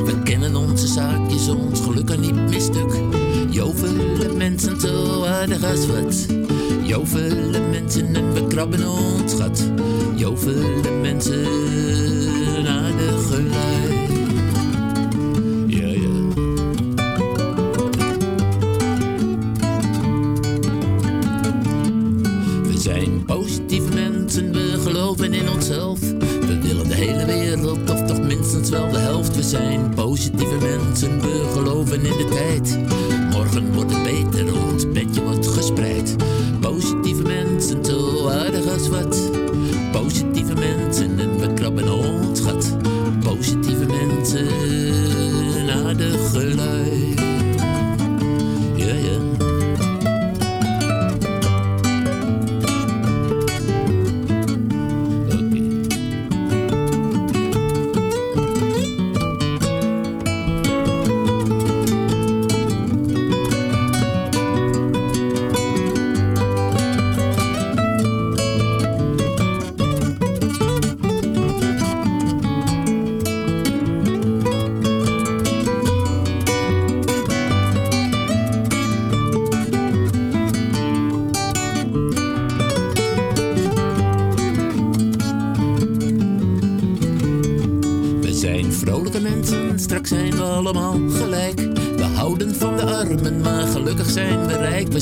we kennen onze zaakjes, ons geluk kan niet misstuk. Jovele mensen, zo aardig als wat. Jovele mensen en we krabben ons gat. Jovele mensen, aardig gelui. Onszelf. We willen de hele wereld, of toch minstens wel de helft. We zijn positieve mensen, we geloven in de tijd. Morgen wordt het beter, ons bedje wordt gespreid. Positieve mensen, zo aardig als wat. Positieve mensen,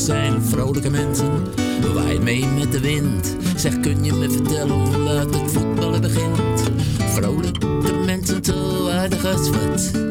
zijn vrolijke mensen, we waaien mee met de wind. Zeg, kun je me vertellen hoe laat het voetballen begint? Vrolijke mensen, zo aardig als wat.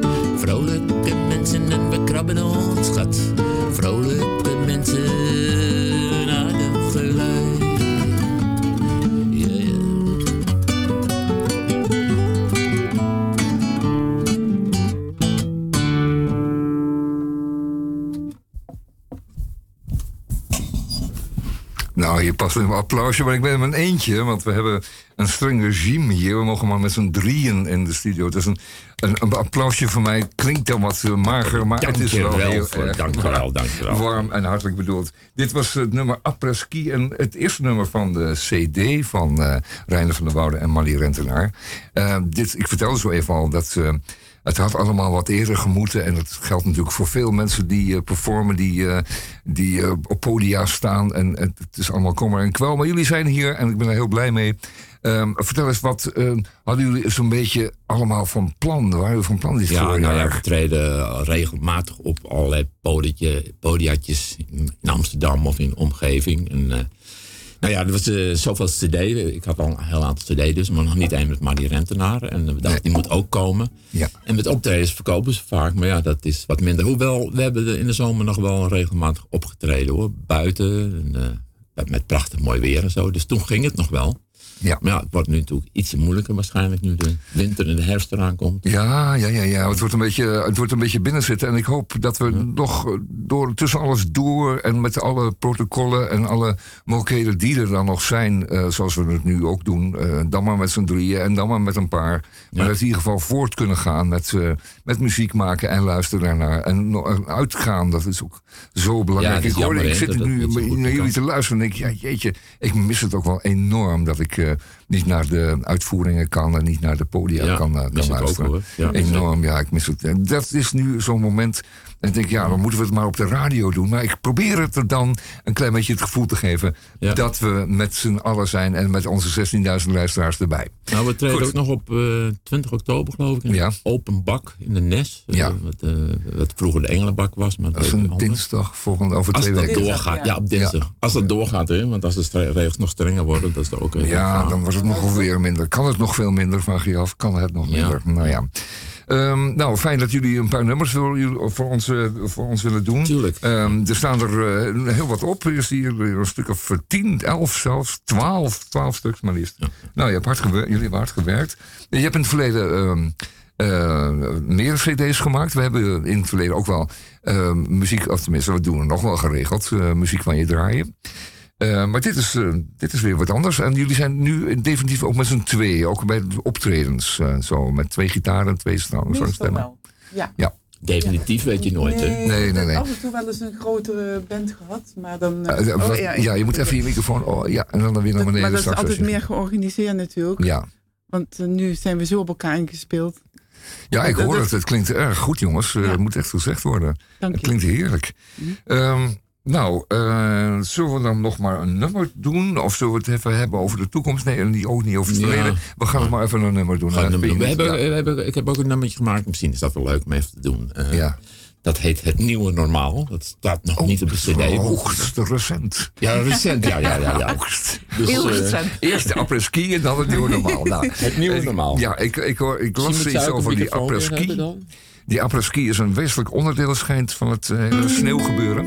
Een applausje, maar ik ben in mijn eentje, want we hebben een streng regime hier. We mogen maar met z'n drieën in de studio. Dus een, een, een applausje voor mij klinkt dan wat eh, mager, maar het is wel heel voor- erg dankjewel, dankjewel. warm en hartelijk bedoeld. Dit was het nummer Après Ski en het eerste nummer van de CD van eh Reiner van der Woude en Mali Rentenaar. Eh, dit, ik vertelde zo even al dat het had allemaal wat eerder gemoeten. En dat geldt natuurlijk voor veel mensen die eh, performen, die, eh, die eh, op podia staan. En het, het is allemaal kommer en kwel. Maar jullie zijn hier en ik ben er heel blij mee. Ehm, vertel eens, wat eh, hadden jullie zo'n beetje allemaal van plan? Waren jullie van plan dit Ja, voorjaar? nou ja, we treden regelmatig op allerlei podiatje, podiatjes in Amsterdam of in de omgeving. En, nou ja, er was eh, zoveel cd. Ik had al een heel aantal cd dus, maar nog niet één met Marie Rentenaar. En we dachten, die moet ook komen. Ja. En met optredens verkopen ze vaak, maar ja, dat is wat minder. Hoewel, we hebben in de zomer nog wel regelmatig opgetreden hoor. Buiten, en, eh, met prachtig mooi weer en zo. Dus toen ging het nog wel. Ja. Maar ja, het wordt nu natuurlijk ietsje moeilijker waarschijnlijk nu de winter en de herfst eraan komt. Ja, ja, ja, ja. Het wordt een beetje, het wordt een beetje binnenzitten. En ik hoop dat we nog door, tussen alles door en met alle protocollen en alle mogelijkheden die er dan nog zijn, eh, zoals we het nu ook doen, eh, dan maar met z'n drieën en dan maar met een paar. Maar dat we in ieder geval voort kunnen gaan met, eh, met muziek maken en luisteren daarnaar. En uitgaan, dat is ook zo belangrijk. Ik, jammer, ik zit nu naar jullie te luisteren en denk ja, jeetje, ik mis het ook wel enorm dat ik eh, niet naar de uitvoeringen kan en niet naar de podia Ja, kan, eh, kan ook, luisteren. hoor. Ja, Enorm, ja, ik mis het. Dat is nu zo'n moment. En ik denk, ja, dan moeten we het maar op de radio doen. Maar ik probeer het er dan een klein beetje het gevoel te geven Ja. dat we met z'n allen zijn en met onze 16.000 luisteraars erbij. Nou, we treden Goed. ook nog op eh 20 oktober, geloof ik. In Ja. Open bak in de Nes. eh, Ja. wat, eh, wat vroeger de Engelenbak was. Maar Dat is een dinsdag volgende, over Als twee dat weken. doorgaat, ja, op dinsdag. Als dat doorgaat, hè, want als de regels nog strenger worden, dat is er ook een Ja, dan wordt het nog weer minder. Kan het nog veel minder, vraag je af? Kan het nog Ja. minder? Nou ja. Ehm, nou, fijn dat jullie een paar nummers voor, jullie- voor, ons, eh, voor ons willen doen. Tuurlijk. Ehm, er staan er eh, heel wat op. Er is hier een stuk of 10, 11 zelfs, 12, 12 stuks maar liefst. Nou, je hebt hard gewerkt, jullie hebben hard gewerkt. Je hebt in het verleden eh, meer cd's gemaakt. We hebben in het verleden ook wel ehm, muziek, of tenminste, we doen er nog wel geregeld, eh, muziek van je draaien. Eh, maar dit is, eh, dit is weer wat anders. En jullie zijn nu definitief ook met z'n tweeën, ook bij de optredens. eh, zo, met twee gitaren en twee wel, ja. ja. Definitief weet je nooit, hè? Nee, nee, nee. Af en toe wel eens een grotere band gehad, maar dan... oh, wat- ja, ja, je moet even je microfoon. Oh, ja, en dan weer naar beneden. maar dat is straks altijd meer georganiseerd natuurlijk. Ja. Want nu zijn we zo op elkaar ingespeeld. Ja, ik hoor dat- het. Het klinkt erg goed, jongens. Eh, Het moet echt gezegd worden. Dank het je. Mhm. klinkt heerlijk. Ehm, nou, eh, zullen we dan nog maar een nummer doen? Of zullen we het even hebben over de toekomst? Nee, en die ook niet over het Ja. verleden. We gaan nog maar even een nummer doen. Eh, een nummer. We hebben, we hebben, ik heb ook een nummertje gemaakt. Misschien is dat wel leuk om even te doen. Eh, Ja. Dat heet Het Nieuwe Normaal. Dat staat nog niet op de cd. Hoogst recent. Ja, recent. Ja, ja, ja. ja. Dus, Heel recent. Eerst de apres-ski en dan het nieuwe normaal. Nou, Het nieuwe normaal. Ja, ik, ik, hoor, ik las iets over die apres-ski. Die apres-ski is een wezenlijk onderdeel schijnt van het eh, hele sneeuwgebeuren.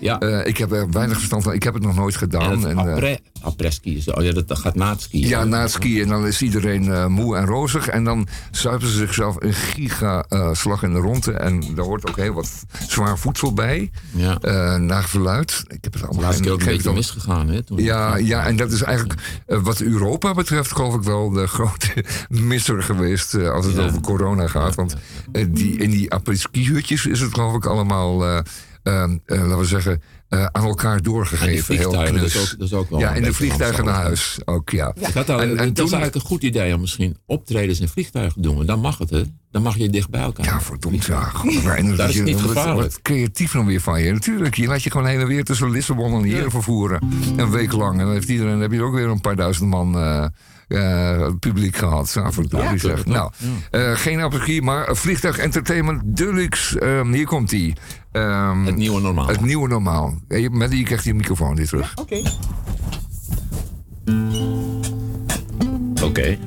Ja. Eh, ik heb er weinig verstand van. Ik heb het nog nooit gedaan. En En, eh, après, après-ski Oh ja, dat, dat gaat na het skiën. ja, na het skiën. En dan is iedereen eh, moe en rozig. En dan zuipen ze zichzelf een giga eh, slag in de ronde. En daar hoort ook heel wat zwaar voedsel bij. Ja. Naar verluid. Ik heb het allemaal Laatste keer ook een beetje misgegaan, hè? Toen Ja, ja, en dat is eigenlijk wat Europa betreft, geloof ik wel, de grote misser geweest als het Ja. over corona gaat. Want die, in die apres-ski-hutjes is het geloof ik allemaal, laten we zeggen, eh, aan elkaar doorgegeven. Heel dat is knus. ook- dat is ook wel Ja, en de vliegtuigen naar huis ook, ja. Al, en, en dat is toen, eigenlijk een goed idee om misschien optredens in vliegtuigen te doen. Dan mag het, hè? Dan mag je dicht bij elkaar. Ja, verdomd, ja. En Dat is je- niet gevaarlijk. Wat creatief nog weer van je. Natuurlijk, je laat je gewoon heen en weer tussen Lissabon en hier vervoeren. Een week lang. En dan heeft iedereen, dan heb je ook weer een paar duizend man eh, eh, publiek gehad. Ja, verdorie Ja, klopt, Nou, eh, geen apres maar vliegtuig entertainment deluxe. Ehm, hier komt die. het nieuwe normaal. Het nieuwe normaal. Je- Met die krijgt die microfoon weer terug. Oké. Oké.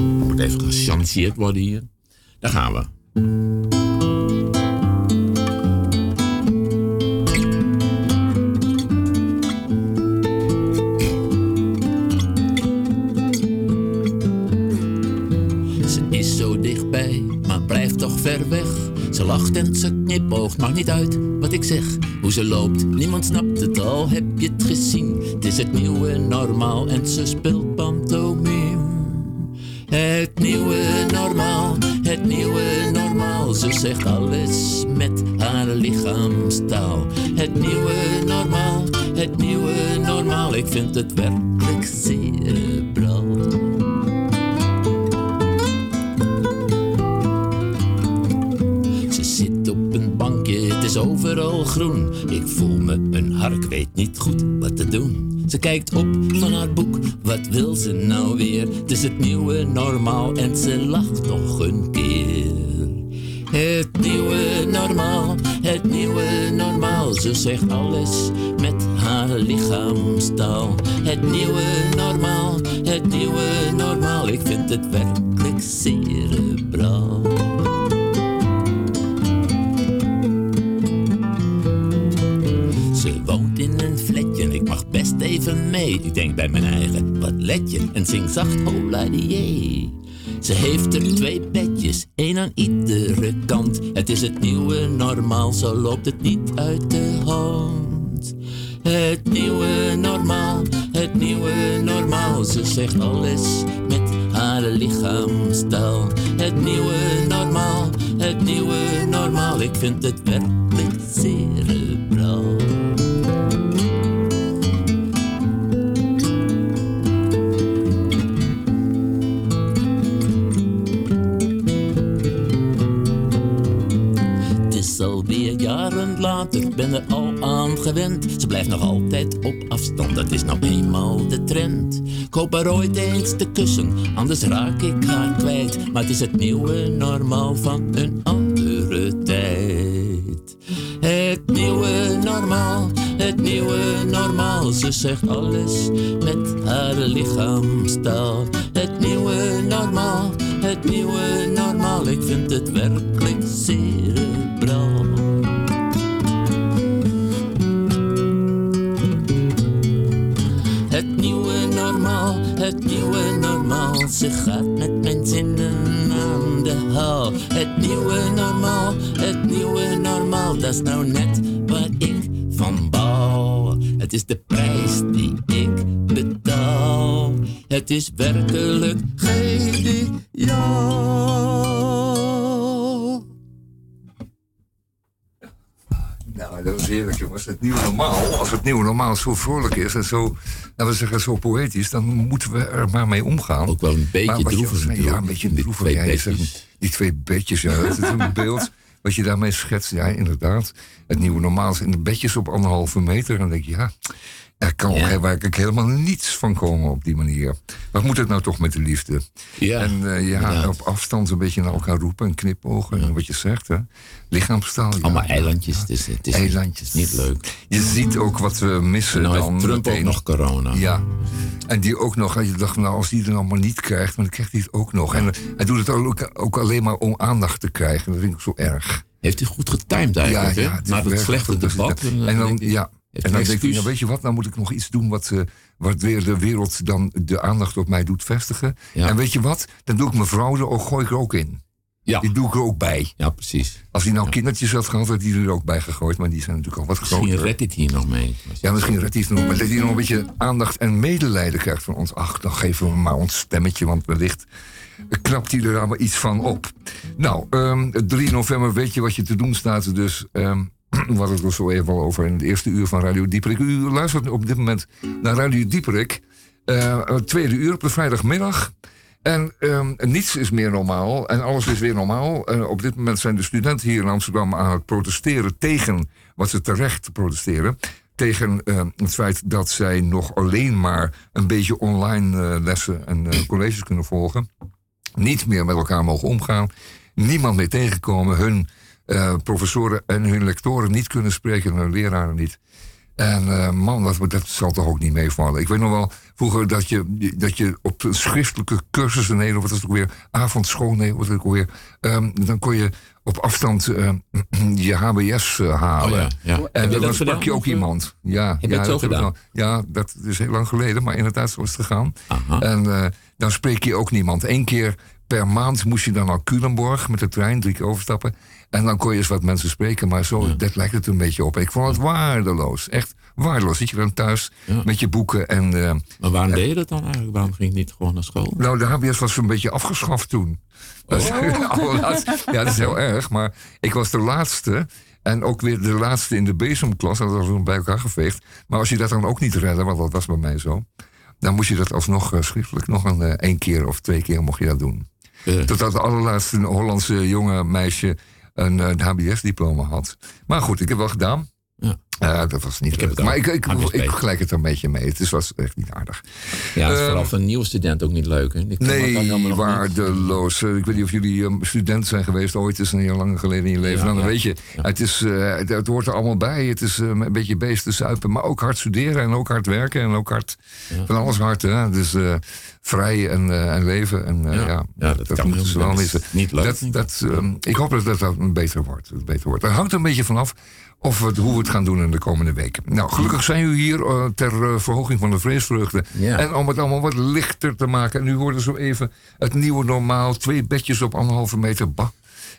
Moet even gechanceerd worden hier. Daar gaan we. Ze lacht en ze knipoogt, maakt niet uit wat ik zeg. Hoe ze loopt, niemand snapt het al, heb je het gezien? Het is het nieuwe normaal en ze speelt pantomime. Het nieuwe normaal, het nieuwe normaal. Ze zegt alles met haar lichaamstaal. Het nieuwe normaal, het nieuwe normaal. Ik vind het werkelijk cerebraal. Ze overal groen. Ik voel me een hark, weet niet goed wat te doen. Ze kijkt op van haar boek, wat wil ze nou weer? Het is het nieuwe normaal en ze lacht nog een keer. Het nieuwe normaal, het nieuwe normaal. Ze zegt alles met haar lichaamstaal. Het nieuwe normaal, het nieuwe normaal. Ik vind het werkelijk cerebraal. Mee. Ik denk bij mijn eigen, wat let je? En zing zacht hola die Ze heeft er twee bedjes, één aan iedere kant. Het is het nieuwe normaal, zo loopt het niet uit de hand. Het nieuwe normaal, het nieuwe normaal. Ze zegt alles met haar lichaamstaal. Het nieuwe normaal, het nieuwe normaal. Ik vind het werkelijk cerebraal. Later, ben er al aan gewend. Ze blijft nog altijd op afstand, dat is nou eenmaal de trend. Ik hoop haar ooit eens te kussen, anders raak ik haar kwijt. Maar het is het nieuwe normaal van een andere tijd. Het nieuwe normaal, het nieuwe normaal. Ze zegt alles met haar lichaamstaal. Het nieuwe normaal, het nieuwe normaal. Ik vind het werkelijk cerebraal. Het nieuwe normaal. Ze gaat met mijn zinnen aan de haal. Het nieuwe normaal, het nieuwe normaal. Dat is nou net waar ik van bouw. Het is de prijs die ik betaal. Het is werkelijk geniaal. Nou, dat is heerlijk, jongens. Het nieuwe normaal, als het nieuwe normaal zo vrolijk is en zo, laten we zeggen, zo poëtisch, dan moeten we er maar mee omgaan. Ook wel een beetje droevig Ja, natuurlijk. een beetje droevig. Ja, zegt, die twee bedjes, ja. Het is een beeld wat je daarmee schetst. Ja, inderdaad. Het nieuwe normaal is in de bedjes op anderhalve meter. En dan denk je, ja, er kan Ja. werkelijk helemaal niets van komen op die manier. Wat moet het nou toch met de liefde? Ja, en eh, ja, op afstand een beetje naar elkaar roepen en knipogen. En wat je zegt, hè. Lichaamstaal. ja. Allemaal eilandjes. Het is, het is, Eilandjes. niet leuk. Je ziet ook wat we missen Nou dan. Trump ook nog corona. Ja. En die ook nog, je dacht, nou, als die er allemaal niet krijgt, dan krijgt hij het ook nog. En hij doet het ook, ook alleen maar om aandacht te krijgen. Dat vind ik zo erg. Heeft hij goed getimed eigenlijk, hè? het is Na dat werkelijk slechte. Dus debat. En dan ja. En dan denk ik, nou, weet je wat, nou moet ik nog iets doen wat, eh, wat weer de wereld dan de aandacht op mij doet vestigen. Ja. En weet je wat, dan doe ik mijn vrouw er ook, gooi ik er ook in. Ja. Die doe ik er ook bij. Ja, precies. Als hij nou kindertjes had gehad, had hij er ook bij gegooid. Maar die zijn natuurlijk al wat Misschien groter. redt dit hier nog mee. Ja, misschien redt hij het nog. Maar dat hij nog een beetje aandacht en medelijden krijgt van ons. Ach, dan geven we hem maar ons stemmetje, want wellicht knapt hij er maar iets van op. Nou, ehm 3 november weet je wat je te doen staat. Dus ehm we hadden het er zo even al over in het eerste uur van Radio Dieperik. U luistert op dit moment naar Radio Dieperik. het tweede uur op de vrijdagmiddag. En ehm, niets is meer normaal en alles is weer normaal. Op dit moment zijn de studenten hier in Amsterdam aan het protesteren tegen wat ze terecht protesteren. Tegen eh, het feit dat zij nog alleen maar een beetje online eh, lessen en eh, colleges kunnen volgen. Niet meer met elkaar mogen omgaan. Niemand meer tegenkomen. Hun eh, professoren en hun lectoren niet kunnen spreken en hun leraren niet. En eh, man, dat, dat zal toch ook niet meevallen. Ik weet nog wel vroeger dat je, dat je op schriftelijke cursussen, nee, wat het ook weer? Avondschool, nee, wat was het ook weer? Ehm, dan kon je op afstand eh, je HBS halen. Oh ja, En dat dan sprak je ook iemand. Ja, heb je ja, ik gedaan? Ja, dat is heel lang geleden, maar inderdaad, zo is het gegaan. Aha. En dan spreek je ook niemand. Eén keer per maand moest je dan naar Culemborg met de trein, drie keer overstappen. En dan kon je eens wat mensen spreken, maar zo, dat lijkt het een beetje op. Ik vond het waardeloos, echt waardeloos. Zit je dan thuis met je boeken en... eh, Maar waarom deed je dat dan eigenlijk? Waarom ging je niet gewoon naar school? nou, de HBS was een beetje afgeschaft toen. Allerlaatst. ja, dat is heel erg. Maar ik was de laatste. En ook weer de laatste in de bezemklas. Dat was dan bij elkaar geveegd. Maar als je dat dan ook niet redde, want dat was bij mij zo. Dan moest je dat alsnog eh, schriftelijk nog een eh, één keer of twee keer mocht je dat doen. Totdat de allerlaatste Hollandse jonge meisje een eh, HBS-diploma had. Maar goed, ik heb wel gedaan. Ja. Dat was niet Ik leuk. het Maar ik, ik, ik, gelijk het er een beetje mee. Het is, was echt niet aardig. Ja, is Ehm, vooral voor een nieuwe student ook niet leuk. Hè? Nee, waardeloos. Ik weet niet of jullie um, student zijn geweest ooit. is een heel lang geleden in je leven. Ja, Nou, dan ja. weet je, het, is, eh, het, het hoort er allemaal bij. Het is eh, een beetje beesten zuipen. Maar ook hard studeren en ook hard werken. En ook hard, van alles hard. Hè? Dus eh, vrij en, eh, en leven. En, eh, Ja. ja, Ja, dat kan moeten ze wel dat is missen. niet leuk, Dat, dat, ehm, ik hoop dat dat, dat beter wordt. Dat beter wordt. Het hangt een beetje vanaf of we hoe we het gaan doen in de komende weken. Nou, gelukkig zijn u hier eh, ter verhoging van de vreesvreugde. Ja. En om het allemaal wat lichter te maken. En nu hoorde zo even het nieuwe normaal. Twee bedjes op anderhalve meter. Bah.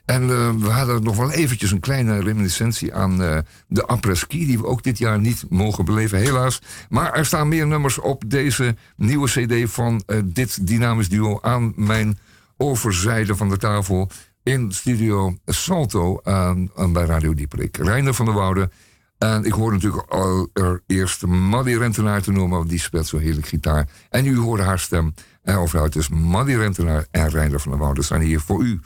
En eh, we hadden nog wel eventjes een kleine reminiscentie aan eh, de après-ski... die we ook dit jaar niet mogen beleven, helaas. Maar er staan meer nummers op deze nieuwe cd van eh, dit dynamisch duo... aan mijn overzijde van de tafel in studio Salto aan, bij Radio Dieperik. Reiner van der Woude. En ik hoor natuurlijk al er eerst Maddy Rentenaar te noemen... want die speelt zo heerlijk gitaar. En u hoorde haar stem erover Dus Maddy Rentenaar en Reiner van der Woude zijn hier voor u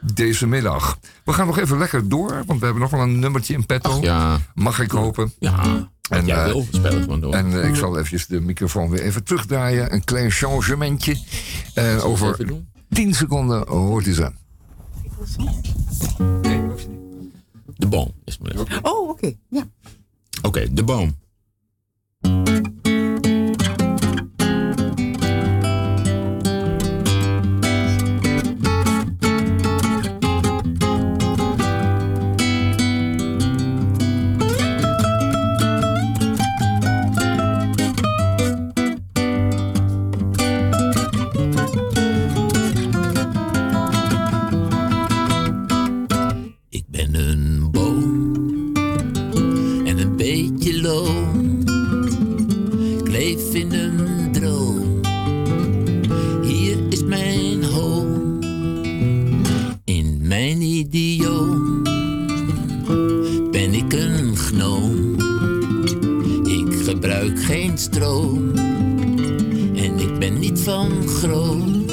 deze middag. We gaan nog even lekker door, want we hebben nog wel een nummertje in petto. Ach, ja. Mag ik hopen? Ja, wat jij eh, wil, het gewoon door. En eh, ik zal eventjes de microfoon weer even terugdraaien. Een klein changementje. Eh, over doen? 10 seconden hoort u ze. De boom is maar even. Oh, oké. Ja. Oké, de boom. Idioom ben ik een gnoom. Ik gebruik geen stroom en ik ben niet van groot.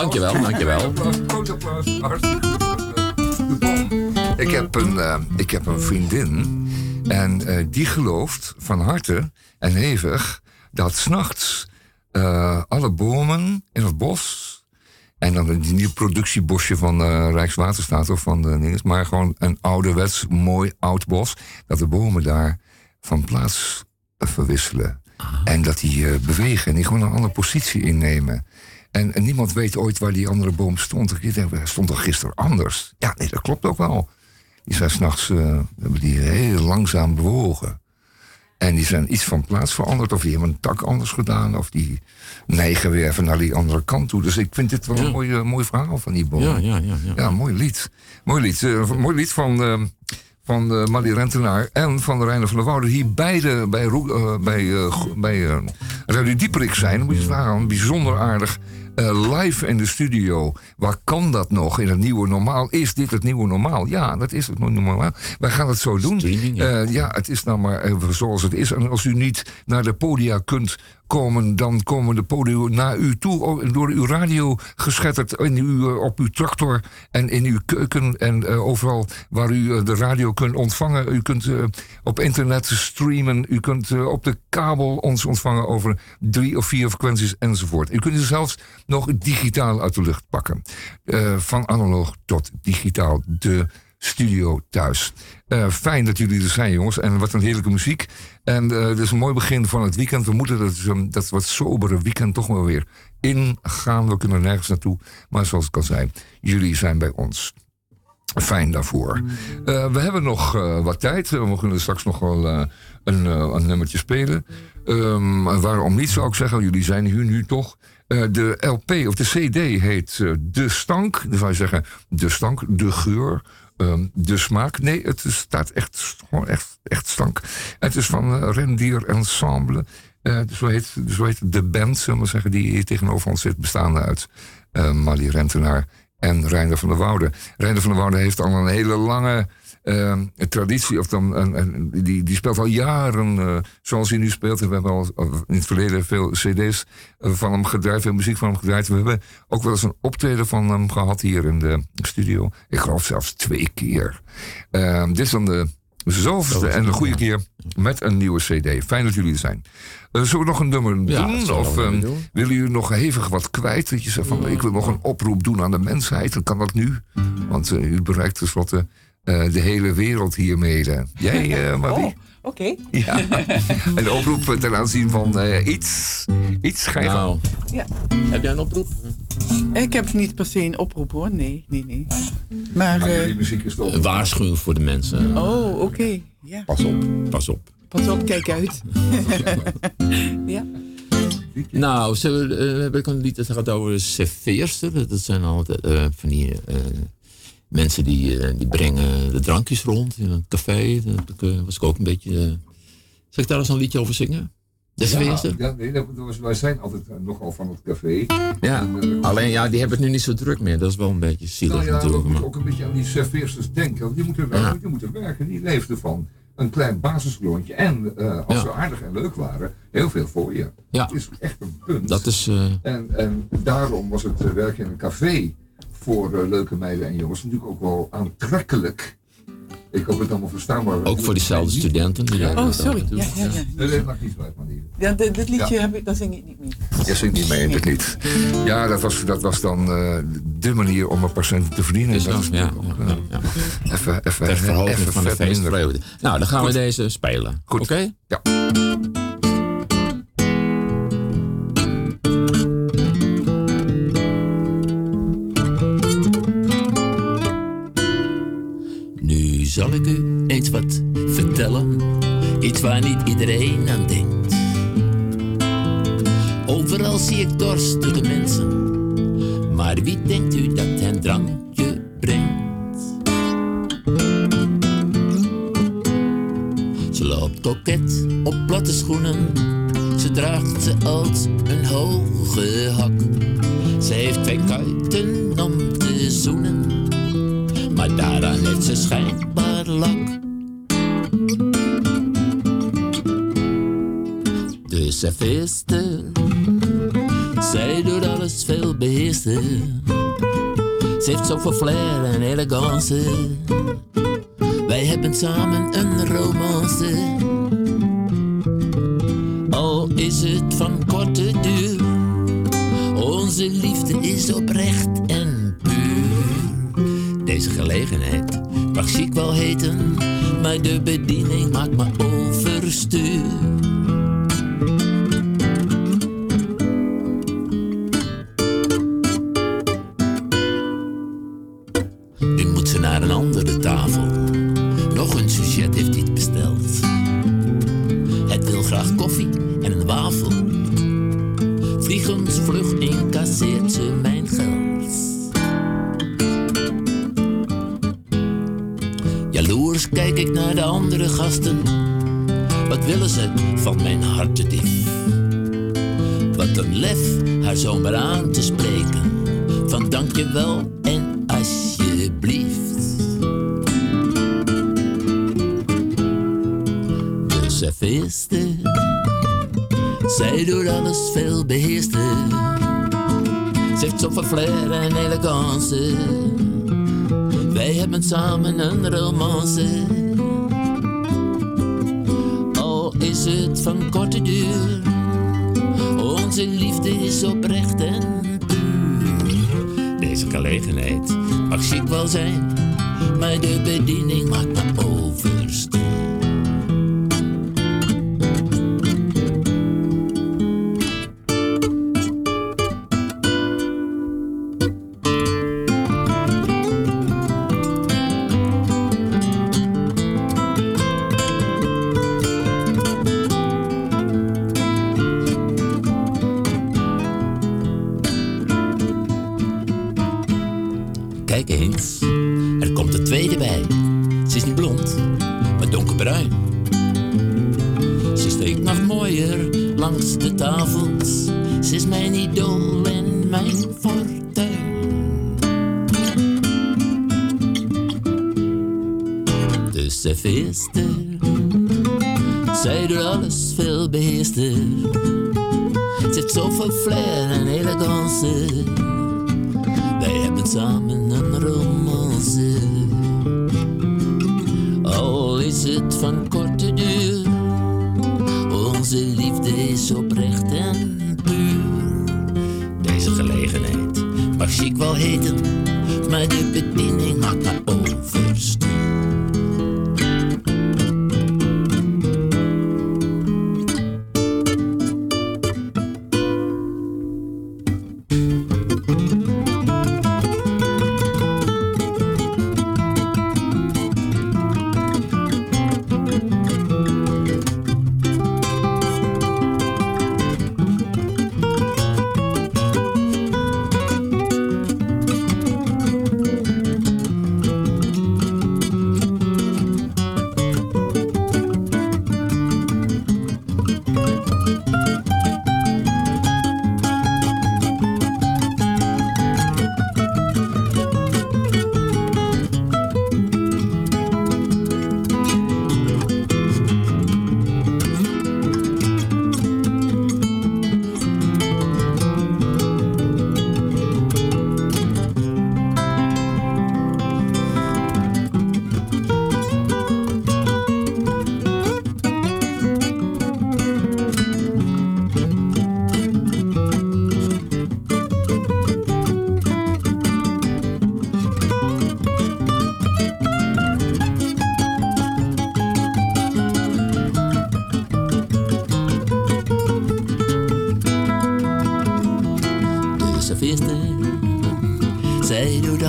Dankjewel, dankjewel. Groot applaus, hartstikke boom. Ik heb een, eh, ik heb een vriendin en eh, die gelooft van harte en hevig dat s'nachts eh alle bomen in het bos en dan een nieuw productiebosje van Rijkswaterstaat of van de maar gewoon een ouderwets mooi oud bos, dat de bomen daar van plaats verwisselen. En dat die bewegen en die gewoon een andere positie innemen. En, en niemand weet ooit waar die andere boom stond. Ik denk, hij stond toch gisteren anders? Ja, nee, dat klopt ook wel. Die zijn s'nachts uh, hebben die heel langzaam bewogen. En die zijn iets van plaats veranderd. Of die hebben een tak anders gedaan. Of die neigen weer even naar die andere kant toe. Dus ik vind dit wel een mooi, eh, mooi verhaal van die boom. Ja, ja, ja, ja. Ja, mooi lied. Mooi lied. Eh, mooi lied van, eh van eh Marie Rentenaar en van Reiner van der Woude. Die beide bij, eh, bij, eh, go- bij eh Radio Dieperik zijn. Dan moet je nagaan. Bijzonder aardig. Eh, live in de studio. Waar kan dat nog in het nieuwe normaal? Is dit het nieuwe normaal? Ja, dat is het nieuwe normaal. Wij gaan het zo doen. ja. Eh, ja, het is nou maar even zoals het is. En als u niet naar de podia kunt komen, dan komen de podia naar u toe. Door uw radio geschetterd in uw, eh, op uw tractor en in uw keuken. En eh, overal waar u eh, de radio kunt ontvangen. U kunt op internet streamen. U kunt op de kabel ons ontvangen over drie of vier frequenties enzovoort. U kunt zelfs nog digitaal uit de lucht pakken. Van analoog tot digitaal. De studio thuis. Eh, fijn dat jullie er zijn, jongens. En wat een heerlijke muziek. En eh het is een mooi begin van het weekend. We moeten dat, um, dat wat sobere weekend toch wel weer ingaan. We kunnen nergens naartoe. Maar zoals ik al zei, jullie zijn bij ons. Fijn daarvoor. Eh, we hebben nog wat tijd. We kunnen straks nog wel een, een nummertje spelen. Ehm, waarom niet, zou ik zeggen. Jullie zijn hier nu toch. De LP of de CD heet De Stank. Dan zou je zeggen De Stank, De Geur. Ehm, de smaak. Nee, het is- staat echt, gewoon echt, echt stank. Het is van eh, Rendier Ensemble. Eh, zo, heet, zo heet de band, zullen we zeggen, die hier tegenover ons zit, bestaande uit eh Mali Rentenaar en Reinder van der Woude. Reinder van der Woude heeft al een hele lange eh, traditie, of dan, een- een- die, die speelt al jaren eh, zoals hij nu speelt. En we hebben al in het verleden veel cd's van hem gedraaid, veel muziek van hem gedraaid. We hebben ook wel eens een optreden van hem gehad hier in de studio. Ik geloof zelfs twee keer. Eh, dit is dan de zoveelste en de goede keer met een nieuwe cd. Fijn dat jullie er zijn. Eh, zullen we nog een nummer Ja, doen? Of ehm, doen. willen jullie nog hevig wat kwijt? Dat je zegt van, ik wil nog een oproep doen aan de mensheid. Dan kan dat nu. Want eh, u bereikt tenslotte eh, de hele wereld hiermee. eh. Jij, eh Marie? Oh, oké. Ja. Een oproep ten aanzien van eh, iets. Iets ga je Nou, Ja. heb jij een oproep? Ik heb niet per se een oproep hoor, nee, nee, nee. Maar, Maar eh, jullie muziek is toch... Een waarschuwing voor de mensen. oh, oké. Ja. Pas op, pas op. Pas op, kijk uit. ja. Nou, ze, eh, heb ik een lied dat gaat over serveerster. Dat zijn altijd eh, van die eh, mensen die, eh, die brengen de drankjes rond in een café. Daar eh, was ik ook een beetje... eh, zal ik daar eens een liedje over zingen? De serveerster? Ja, ja, nee, dat, dat was- wij zijn altijd nogal van het café. Ja, En, alleen ja, die hebben het nu niet zo druk meer. Dat is wel een beetje zielig Nou ja, dat natuurlijk. Maar, ook een beetje aan die serveersters denken. Want die moeten werken, die moeten werken, die leefden van een klein basisloontje. En als Ja. ze aardig en leuk waren, heel veel voor je. Ja. Dat is echt een punt. dat is... En, en daarom was het werken in een café voor eh, leuke meiden en jongens natuurlijk ook wel aantrekkelijk. Ik hoop het allemaal verstaanbaar. ook voor diezelfde studenten. Die Oh, sorry. Ja, ja, ja. Nee, dat maakt niet uit, manier. ja dit, dit liedje Ja. heb ik, daar zing ik niet mee. Je zingt niet mee, dat niet. Ja, dat was, dat was dan eh, de manier om een patiënt te verdienen. Is dat dat? Ja, ja, eh, ja. Even, even, even van de feestvreugde. Nou, dan gaan Goed. we deze spelen. Goed. Oké? Ja. Zal ik u eens wat vertellen, iets waar niet iedereen aan denkt. Overal zie ik dorstige mensen, maar wie denkt u dat hen drankje brengt? Ze loopt koket op platte schoenen, ze draagt ze als een hoge hak. Ze heeft twee kuiten om te zoenen maar daaraan heeft ze lak. De serveerster, zij doet alles veel beheerster. Ze heeft zoveel flair en elegance. Wij hebben samen een romance. Al is het van korte duur, onze liefde is oprecht en puur. Deze gelegenheid mag chic wel heten, maar de bediening maakt me overstuur. Wij hebben samen een romance.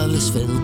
Alles veel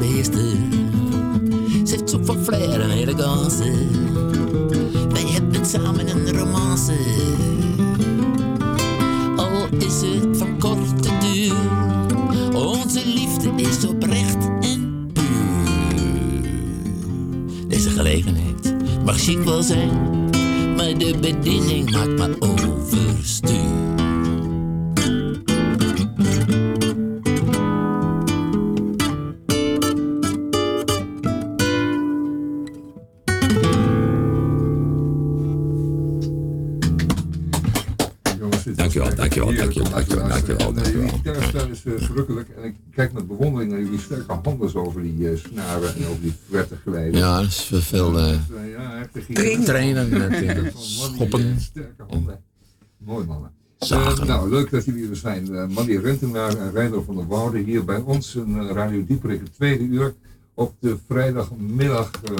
Ja, dat is veel eh, ja, een trainen eh, die, schoppen. eh, Sterke handen. Mooi mannen. Eh, nou, leuk dat jullie er zijn. Uh, Manny Rentenaar en Reiner van der Woude hier bij ons in eh, Radio Dieperik, het tweede uur. Op de vrijdagmiddag eh,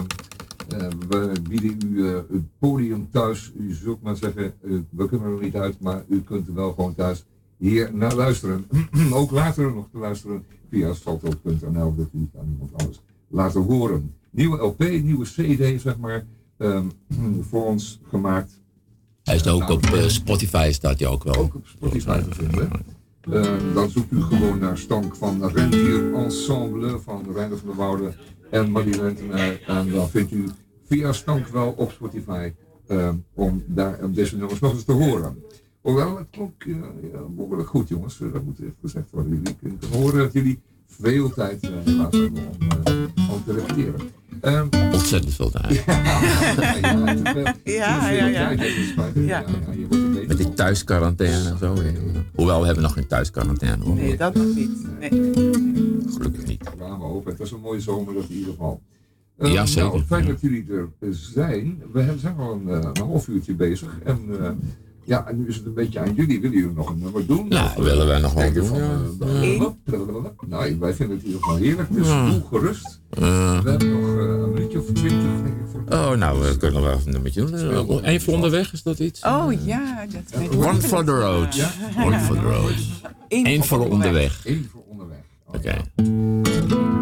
eh, we bieden u eh, het podium thuis. U zult maar zeggen, eh, we kunnen er niet uit, maar u kunt er wel gewoon thuis hier naar luisteren. Ook later nog te luisteren via salto.nl, dat u aan iemand anders laten horen. Nieuwe LP, nieuwe CD, zeg maar, ehm, voor ons gemaakt. Hij is ook op eh, Spotify, staat hij ook wel. Ook op Spotify te vinden. Eh, dan zoekt u gewoon naar Stank van Rentier Ensemble van Reiner van der Woude en Marie Rentenaar. En dan vindt u via Stank wel op Spotify eh, om daar om deze nummers nog eens te horen. Hoewel, het klonk eh, ja, goed jongens, Eh, dat moet even gezegd worden. Jullie kunnen horen dat jullie veel tijd helaas hebben om, om te repeteren. Ehm, Ontzettend veel tijd. Ja, ja, ja. Ja. Met die thuisquarantaine en zo. ja. Hoewel, we hebben nog geen thuisquarantaine. hoor. Nee, dat nog niet. Nee. Gelukkig niet. Ja, maar hopen. Het was een mooie zomer dat in ieder geval. Eh, Ja, zeker. Nou, fijn dat jullie er zijn. We hebben- zijn al een, eh, een half uurtje bezig. En eh, ja, en nu is het een beetje aan jullie. Willen jullie nog een nummer doen? Nou, Of, eh, willen wij nog wel doen, van, ja. eh? Nou, wij vinden het in ieder geval heerlijk. Dus Ja. doe gerust. We hebben nog eh, een minuutje of twintig, denk ik. Voor oh, nou, we kunnen wel even een nummertje doen. Eén voor onderweg, is dat iets? Oh ja, dat weet ik. One for the road. Ja. One for the road. Eén voor onderweg. Eén voor onderweg. Oké. Laatst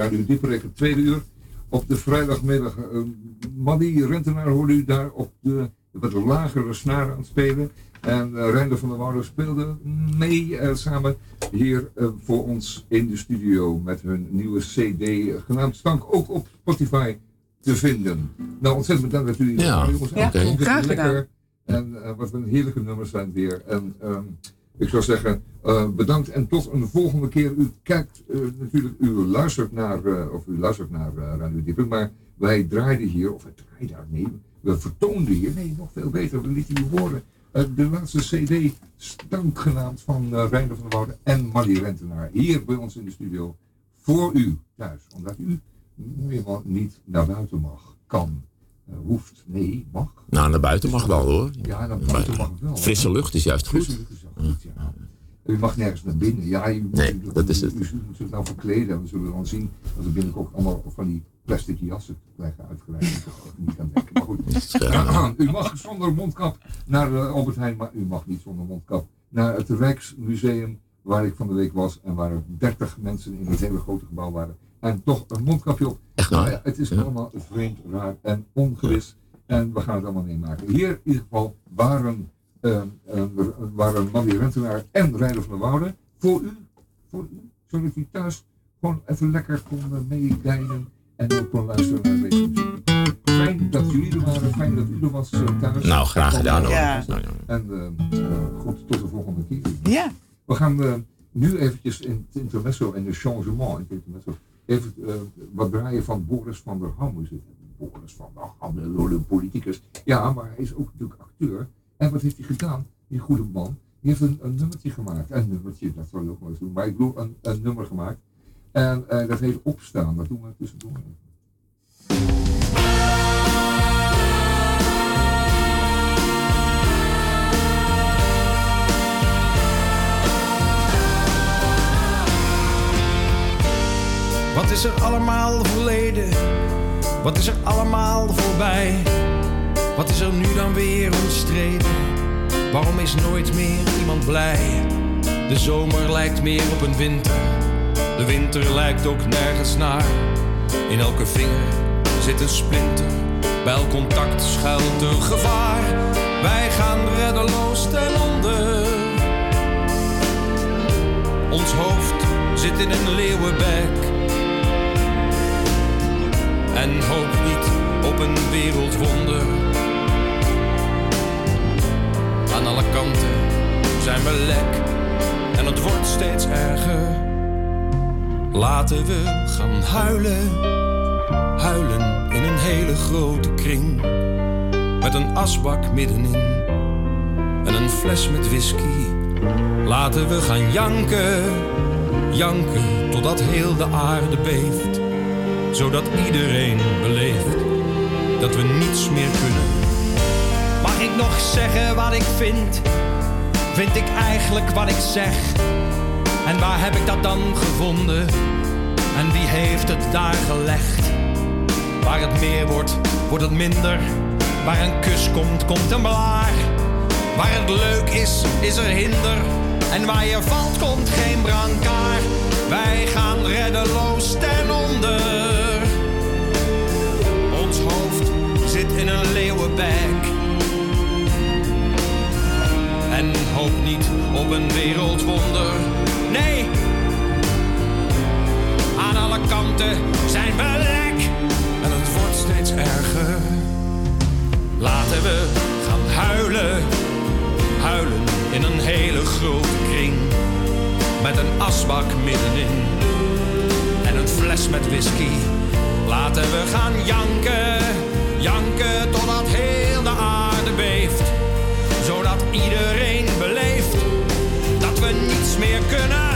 Radio Dieperik, het tweede uur. Op de vrijdagmiddag, uh, Maddy Rentenaar hoorde u daar op de wat lagere snaren aan het spelen. En uh, Reinder van der Woude speelde mee uh, samen hier uh, voor ons in de studio met hun nieuwe CD, genaamd Stank, ook op Spotify te vinden. Nou, ontzettend bedankt dat jullie Ja, jongens. ja, graag gedaan. En uh, wat een heerlijke nummers zijn weer. En um, ik zou zeggen, uh, bedankt en tot een volgende keer. U kijkt uh, natuurlijk, u luistert naar, uh, of u luistert naar Radio Diepen, maar wij draaiden hier, of wij draaiden daar, nee, we vertoonden hier, nee, nog veel beter, we lieten u horen. De laatste CD, Stank genaamd, van uh, Reinder van der Woude en Marie Rentenaar, hier bij ons in de studio, voor u thuis. Omdat u helemaal niet naar buiten mag, kan, hoeft, nee, mag. Nou, naar buiten mag wel hoor. Ja, naar buiten mag het wel. Frisse lucht is juist goed. Frisse lucht is wel goed, ja. U mag nergens naar binnen. Ja, u, Nee, u, dat is het. U, moet zich nou verkleden. En we zullen dan zien dat er binnenkort allemaal van die plastic jassen krijgen uitgereikt. Ik er niet aan denken. Maar goed. u mag zonder mondkap naar uh, Albert Heijn, maar u mag niet zonder mondkap naar het Rijksmuseum waar ik van de week was en waar er 30 mensen in het hele grote gebouw waren. En toch een mondkapje op. Echt waar? Nou ja, het is allemaal vreemd, raar en ongewis. En we gaan het allemaal meemaken. Hier in ieder geval waren, uh, uh, waren Mandy Rentenaar en Rijder van der Woude voor u, voor u, zodat u thuis gewoon even lekker kon uh, meedijnen en ook kon luisteren naar deze muziek. Fijn dat jullie er waren, fijn dat u er was uh, thuis. Nou, graag gedaan hoor. Ja. Nou. En uh, uh, goed, tot de volgende keer. Ja. We gaan uh, nu eventjes in het intermezzo en de changement in het intermezzo even uh, wat draaien van Boris van der Ham. Is het. Boris van ach, een politicus. Ja, maar hij is ook natuurlijk acteur. En wat heeft hij gedaan, die goede man? Die heeft een, nummertje gemaakt. Een nummertje, dat zal je ook wel eens doen. Maar ik bedoel, een, nummer gemaakt. En uh, dat heet Opstaan. Dat doen we tussendoor. Wat is er allemaal verleden? Wat is er allemaal voorbij? Wat is er nu dan weer omstreden? Waarom is nooit meer iemand blij? De zomer lijkt meer op een winter. De winter lijkt ook nergens naar. In elke vinger zit een splinter. Bij elk contact schuilt een gevaar. Wij gaan reddeloos ten onder. Ons hoofd zit in een leeuwenbek en hoop niet op een wereldwonder. Aan alle kanten zijn we lek en het wordt steeds erger. Laten we gaan huilen, huilen in een hele grote kring. Met een asbak middenin en een fles met whisky. Laten we gaan janken, janken totdat heel de aarde beeft zodat iedereen beleeft dat we niets meer kunnen. Mag ik nog zeggen wat ik vind? Vind ik eigenlijk wat ik zeg? En waar heb ik dat dan gevonden? En wie heeft het daar gelegd? Waar het meer wordt, wordt het minder. Waar een kus komt, komt een blaar. Waar het leuk is, is er hinder. En waar je valt, komt geen brancard. Wij gaan reddeloos ten onder. In een leeuwenbek. En hoop niet op een wereldwonder. Nee, aan alle kanten zijn we lek. En het wordt steeds erger. Laten we gaan huilen. Huilen in een hele grote kring. Met een asbak middenin. En een fles met whisky. Laten we gaan janken Janken totdat heel de aarde beeft. Zodat iedereen beleeft dat we niets meer kunnen.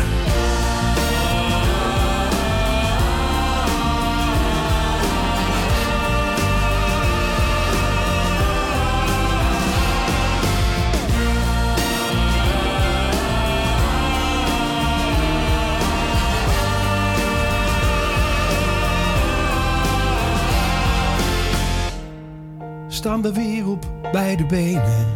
Staan we weer op beide benen.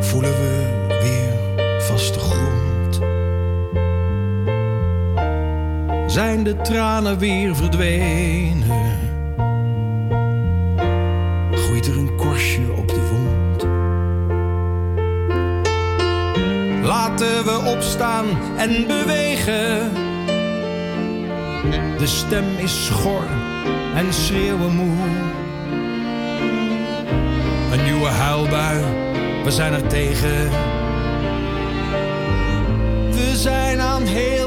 Voelen we weer vaste grond. Zijn de tranen weer verdwenen? Groeit er een korstje op de wond? Laten we opstaan en bewegen. De stem is schor en schreeuwen moe. Een nieuwe huilbui, we zijn er tegen. We zijn aan heel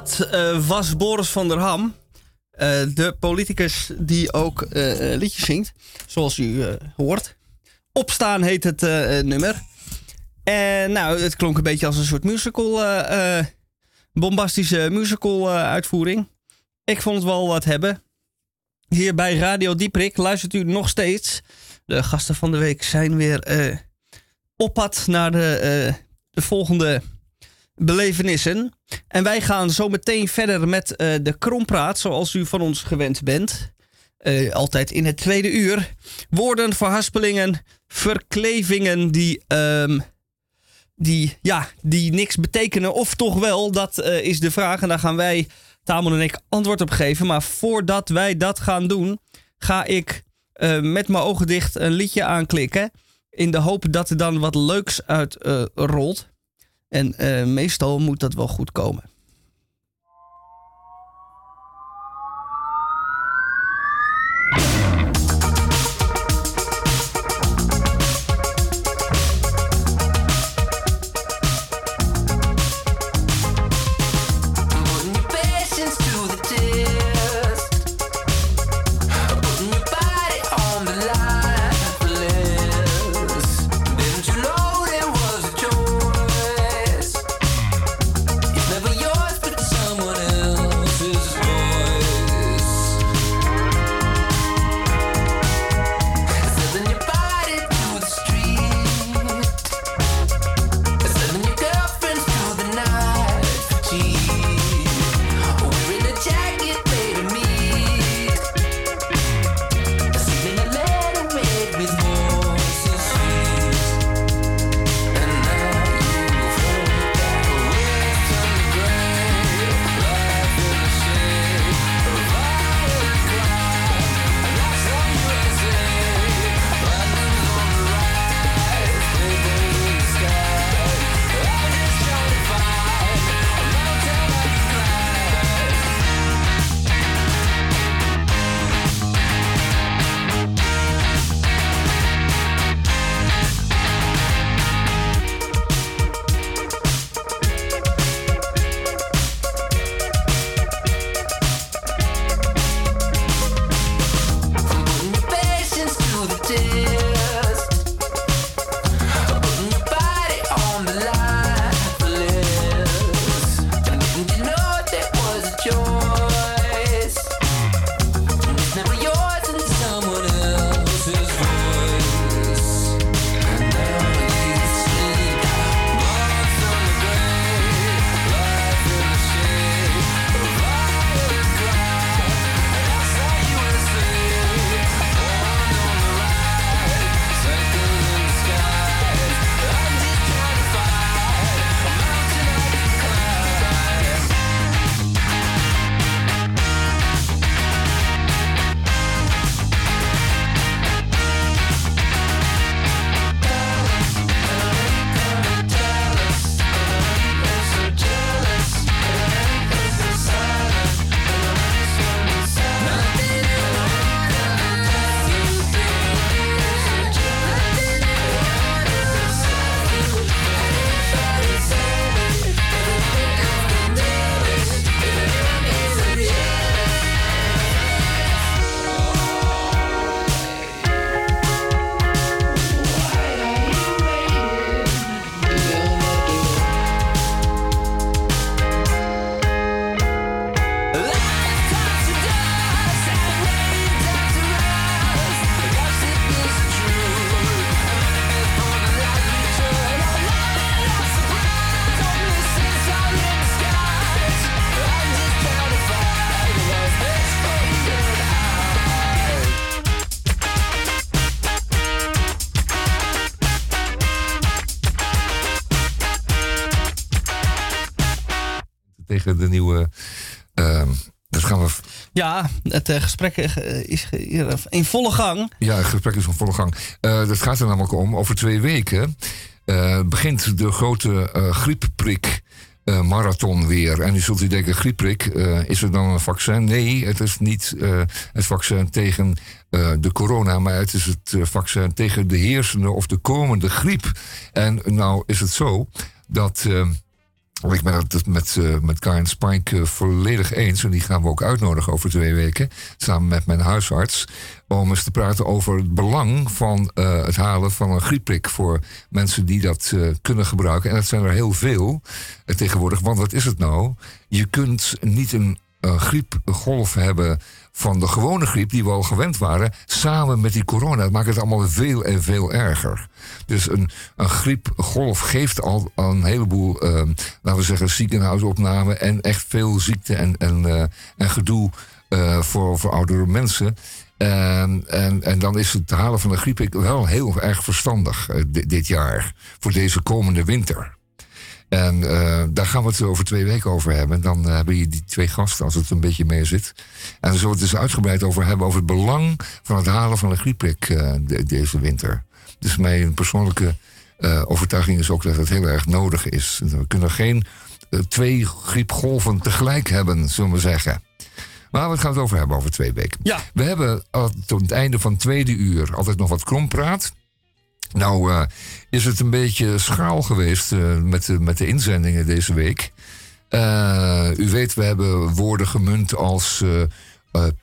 dat uh, was Boris van der Ham. Uh, de politicus die ook uh, liedjes zingt, zoals u hoort. Opstaan heet het nummer. En nou, het klonk een beetje als een soort musical, bombastische musical uitvoering. Ik vond het wel wat hebben. Hier bij Radio Dieprik luistert u nog steeds. De gasten van de week zijn weer op pad naar de, de volgende belevenissen. En wij gaan zo meteen verder met uh, de krompraat, zoals u van ons gewend bent. Uh, altijd in het tweede uur. Woorden, verhaspelingen, verklevingen die, um, die, ja, die niks betekenen. Of toch wel, dat uh, is de vraag. En daar gaan wij, Tamon en ik, antwoord op geven. Maar voordat wij dat gaan doen, ga ik met mijn ogen dicht een liedje aanklikken. In de hoop dat er dan wat leuks uit rolt. En uh, meestal moet dat wel goed komen. Ja, het uh, gesprek uh, is in volle gang. Ja, het gesprek is in volle gang. Dat gaat er namelijk om. Over twee weken begint de grote griepprik. marathon weer. En nu zult u denken, griepprik, is er dan een vaccin? Nee, het is niet het vaccin tegen de corona, maar het is het vaccin tegen de heersende of de komende griep. En nou is het zo dat Ik ben het met, met Karen Spike uh, volledig eens. En die gaan we ook uitnodigen over twee weken. Samen met mijn huisarts. Om eens te praten over het belang van uh, het halen van een griepprik. Voor mensen die dat kunnen gebruiken. En dat zijn er heel veel tegenwoordig. Want wat is het nou? Je kunt niet een griepgolf hebben van de gewone griep die we al gewend waren, samen met die corona. Maakt het allemaal veel en veel erger. Dus een, een griepgolf geeft al een heleboel, uh, laten we zeggen, ziekenhuisopnamen en echt veel ziekte en, en, uh, en gedoe uh, voor, voor oudere mensen. En, en, en dan is het halen van de griep wel heel erg verstandig uh, dit jaar, voor deze komende winter. En uh, daar gaan we het over twee weken over hebben. En dan uh, hebben je die twee gasten, als het een beetje mee zit. En dan zullen we het dus uitgebreid over hebben... over het belang van het halen van een griepprik uh, de, deze winter. Dus mijn persoonlijke overtuiging is ook dat het heel erg nodig is. We kunnen geen twee griepgolven tegelijk hebben, zullen we zeggen. Maar we gaan het over hebben over twee weken. Ja. We hebben tot het einde van het tweede uur altijd nog wat krompraat... Nou uh, is het een beetje schaal geweest uh, met, de, met de inzendingen deze week. Uh, u weet, we hebben woorden gemunt als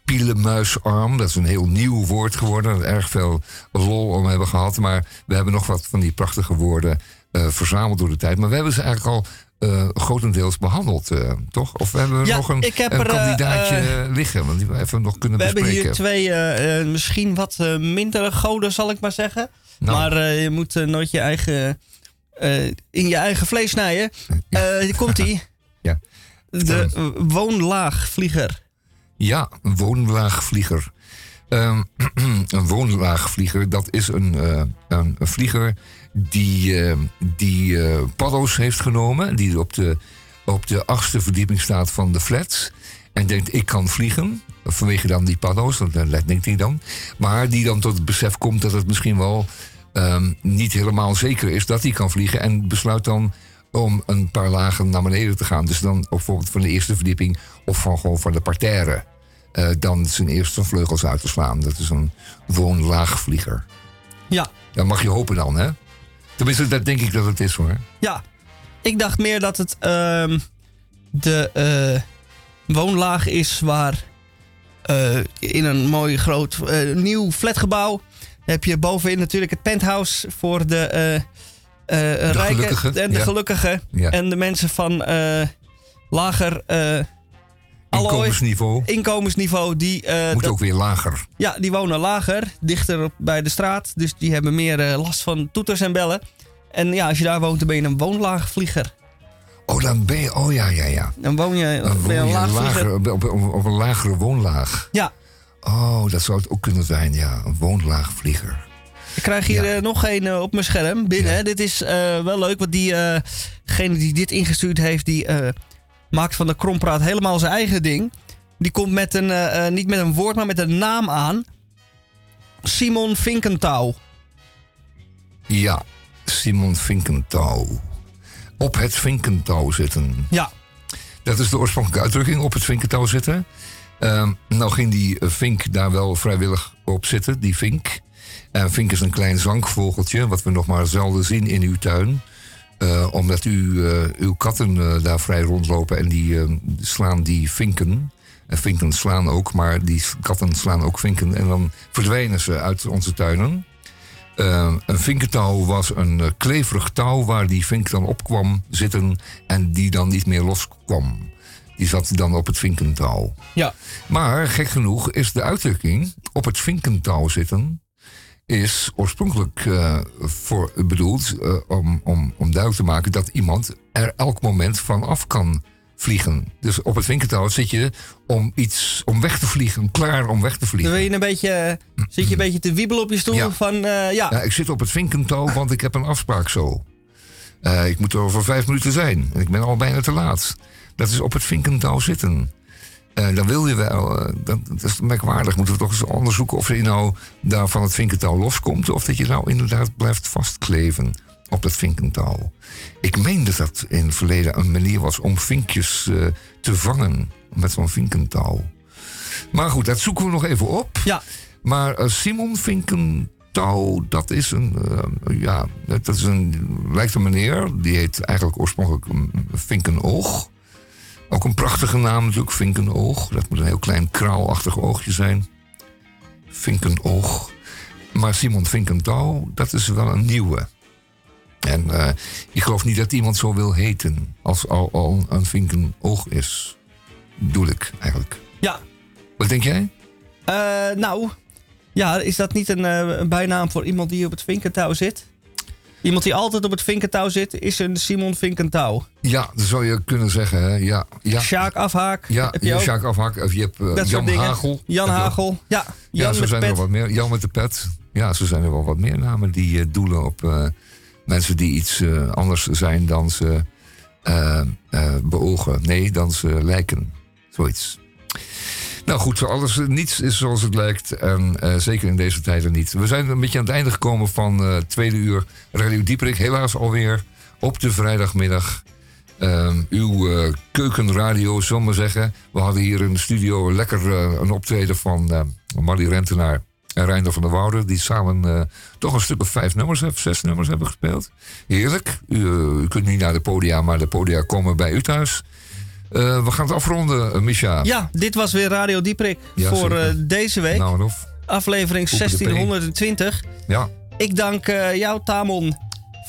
pielenmuisarm. Dat is een heel nieuw woord geworden. Erg veel lol om hebben gehad. Maar we hebben nog wat van die prachtige woorden verzameld door de tijd. Maar we hebben ze eigenlijk al uh, grotendeels behandeld, uh, toch? Of we hebben ja, nog een, er, kandidaatje uh, liggen, want die we even nog kunnen we bespreken. We hebben hier twee misschien wat mindere goden, zal ik maar zeggen. Nou. Maar je moet nooit je eigen, in je eigen vlees snijden. hier komt ie. ja. De woonlaagvlieger. Ja, een woonlaagvlieger. Um, een woonlaagvlieger, dat is een, een, een vlieger die, uh, die uh, paddo's heeft genomen. Die op de, op de achtste verdieping staat van de flats. En denkt, ik kan vliegen. Vanwege dan die paddo's, dat denkt hij dan. Maar die dan tot het besef komt dat het misschien wel um, niet helemaal zeker is dat hij kan vliegen. En besluit dan om een paar lagen naar beneden te gaan. Dus dan bijvoorbeeld van de eerste verdieping of van, gewoon van de parterre. Uh, dan zijn eerste vleugels uit te slaan. Dat is een woonlaagvlieger. Ja. Dat mag je hopen dan, hè? Tenminste, dat denk ik dat het is hoor. Ja, ik dacht meer dat het uh, de uh, woonlaag is waar in een mooi groot uh, nieuw flatgebouw heb je bovenin natuurlijk het penthouse voor de, de rijken en de ja. gelukkigen. Ja. En de mensen van lager inkomensniveau. inkomensniveau die, Moet dat, ook weer lager. ja, die wonen lager, dichter op, bij de straat. Dus die hebben meer uh, last van toeters en bellen. En ja, als je daar woont, dan ben je een woonlaagvlieger. Oh, dan ben je. Oh ja, ja, ja. Dan woon je, Dan je woon een je laagvlieger. lager, op, op, op een lagere woonlaag. Ja, Oh, dat zou het ook kunnen zijn, ja. Een woonlaagvlieger. ik krijg hier Ja. eh, nog een eh, op mijn scherm binnen. Ja. Dit is eh, wel leuk, want diegene die dit ingestuurd heeft, die maakt van de krompraat helemaal zijn eigen ding. Die komt met een, niet met een woord, maar met een naam aan. Simon Vinkentouw. Ja, Simon Vinkentouw. Op het Vinkentouw zitten. Ja, Dat is de oorspronkelijke uitdrukking, op het vinkentouw zitten. Ehm, nou ging die eh, vink daar wel vrijwillig op zitten, die vink. En vink is een klein zwankvogeltje, wat we nog maar zelden zien in uw tuin. Eh, omdat u, eh, uw katten eh, daar vrij rondlopen en die eh, slaan die vinken. En vinken slaan ook, maar die katten slaan ook vinken. En dan verdwijnen ze uit onze tuinen. Eh, een vinkentouw was een eh, kleverig touw waar die vink dan op kwam zitten en die dan niet meer loskwam. Die zat dan op het vinkentouw. ja. Maar gek genoeg is de uitdrukking op het vinkentouw zitten. is oorspronkelijk eh, voor, bedoeld om, om, om duidelijk te maken dat iemand er elk moment van af kan vliegen. Dus op het vinkentouw zit je om iets om weg te vliegen, klaar om weg te Dan vliegen. wil je een beetje, eh, zit je een beetje te wiebelen op je stoel Ja. van, eh, ja. Ja, ik zit op het vinkentouw, want ik heb een afspraak zo. Eh, ik moet er over vijf minuten zijn en ik ben al bijna te laat. Dat is op het vinkentouw zitten. Eh, dan wil je wel, dat, dat is merkwaardig. Moeten we toch eens onderzoeken of je nou daar van het vinkentouw loskomt... of dat je nou inderdaad blijft vastkleven op dat vinkentouw. Ik meen dat dat in het verleden een manier was om vinkjes eh, te vangen met zo'n vinkentouw. Maar goed, dat zoeken we nog even op. Ja. Maar eh, Simon Touw, dat is een, uh, ja, dat is een, lijkt een meneer, die heet eigenlijk oorspronkelijk Vinkenoog. Ook een prachtige naam natuurlijk, Vinkenoog. Dat moet een heel klein kraalachtig oogje zijn. Vinkenoog. Maar Simon Vinkentouw, dat is wel een nieuwe. En uh, ik geloof niet dat iemand zo wil heten als al, al een Vinkenoog is. Doe ik eigenlijk. Ja. Wat denk jij? Uh, nou, ja, is dat niet een, uh, een, bijnaam voor iemand die op het vinkentouw zit? Iemand die altijd op het vinkentouw zit, is een Simon Vinkentouw. Ja, dat zou je kunnen zeggen. Hè? Ja, ja. Sjaak Afhaak. Ja, heb je Sjaak Afhaak. Of je hebt uh, Jan Hagel. Jan Hagel. Ja, Jan ja, zo met zijn er wat meer. Jan met de pet. Ja, zo zijn er wel wat meer namen die uh, doelen op mensen die iets anders zijn dan ze beogen. Nee, dan ze lijken. Zoiets. Nou goed, alles, niets is zoals het lijkt. En zeker in deze tijden niet. We zijn een beetje aan het einde gekomen van uh, tweede uur Radio Dieperik. Helaas alweer op de vrijdagmiddag. Uh, uw keukenradio, zullen we zeggen. We hadden hier in de studio lekker een optreden van Marie Rentenaar en Reinder van der Woude. Die samen toch een stuk of vijf nummers, zes nummers hebben gespeeld. Heerlijk. U, u kunt niet naar de podia, maar de podia komen bij u thuis. Uh, we gaan het afronden, Misha. Ja, dit was weer Radio Dieprik ja, voor deze week. Nou, of. Aflevering 1620. Ja. Ik dank jou, Tamon,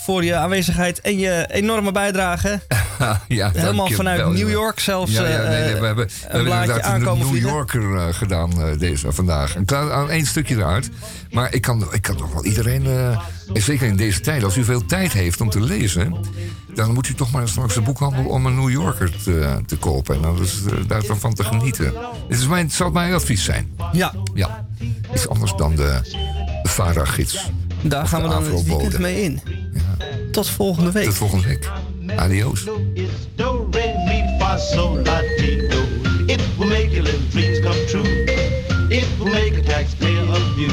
voor je aanwezigheid en je enorme bijdrage. ja, Helemaal vanuit wel, New York zelfs. Ja, ja, nee, nee, we hebben, we hebben inderdaad aankomen een New Yorker uh, gedaan uh, deze, vandaag. Aan één stukje eruit. Maar ik kan, ik kan toch wel iedereen, uh, zeker in deze tijd, als u veel tijd heeft om te lezen, dan moet u toch maar straks de boekhandel om een New Yorker te, te kopen. En dan is daarvan te genieten. Dit is mijn, het zal mijn advies zijn. Ja. Ja. Iets anders dan de, de VARA-gids. Daar gaan we dan het weekend mee in. Ja. Tot volgende week. Tot volgende week. Adios. It will make your little dreams come true. It will make a taxpayer of you.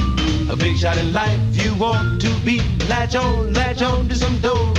A big shot in life you want to be. Latch on, latch on to some dough.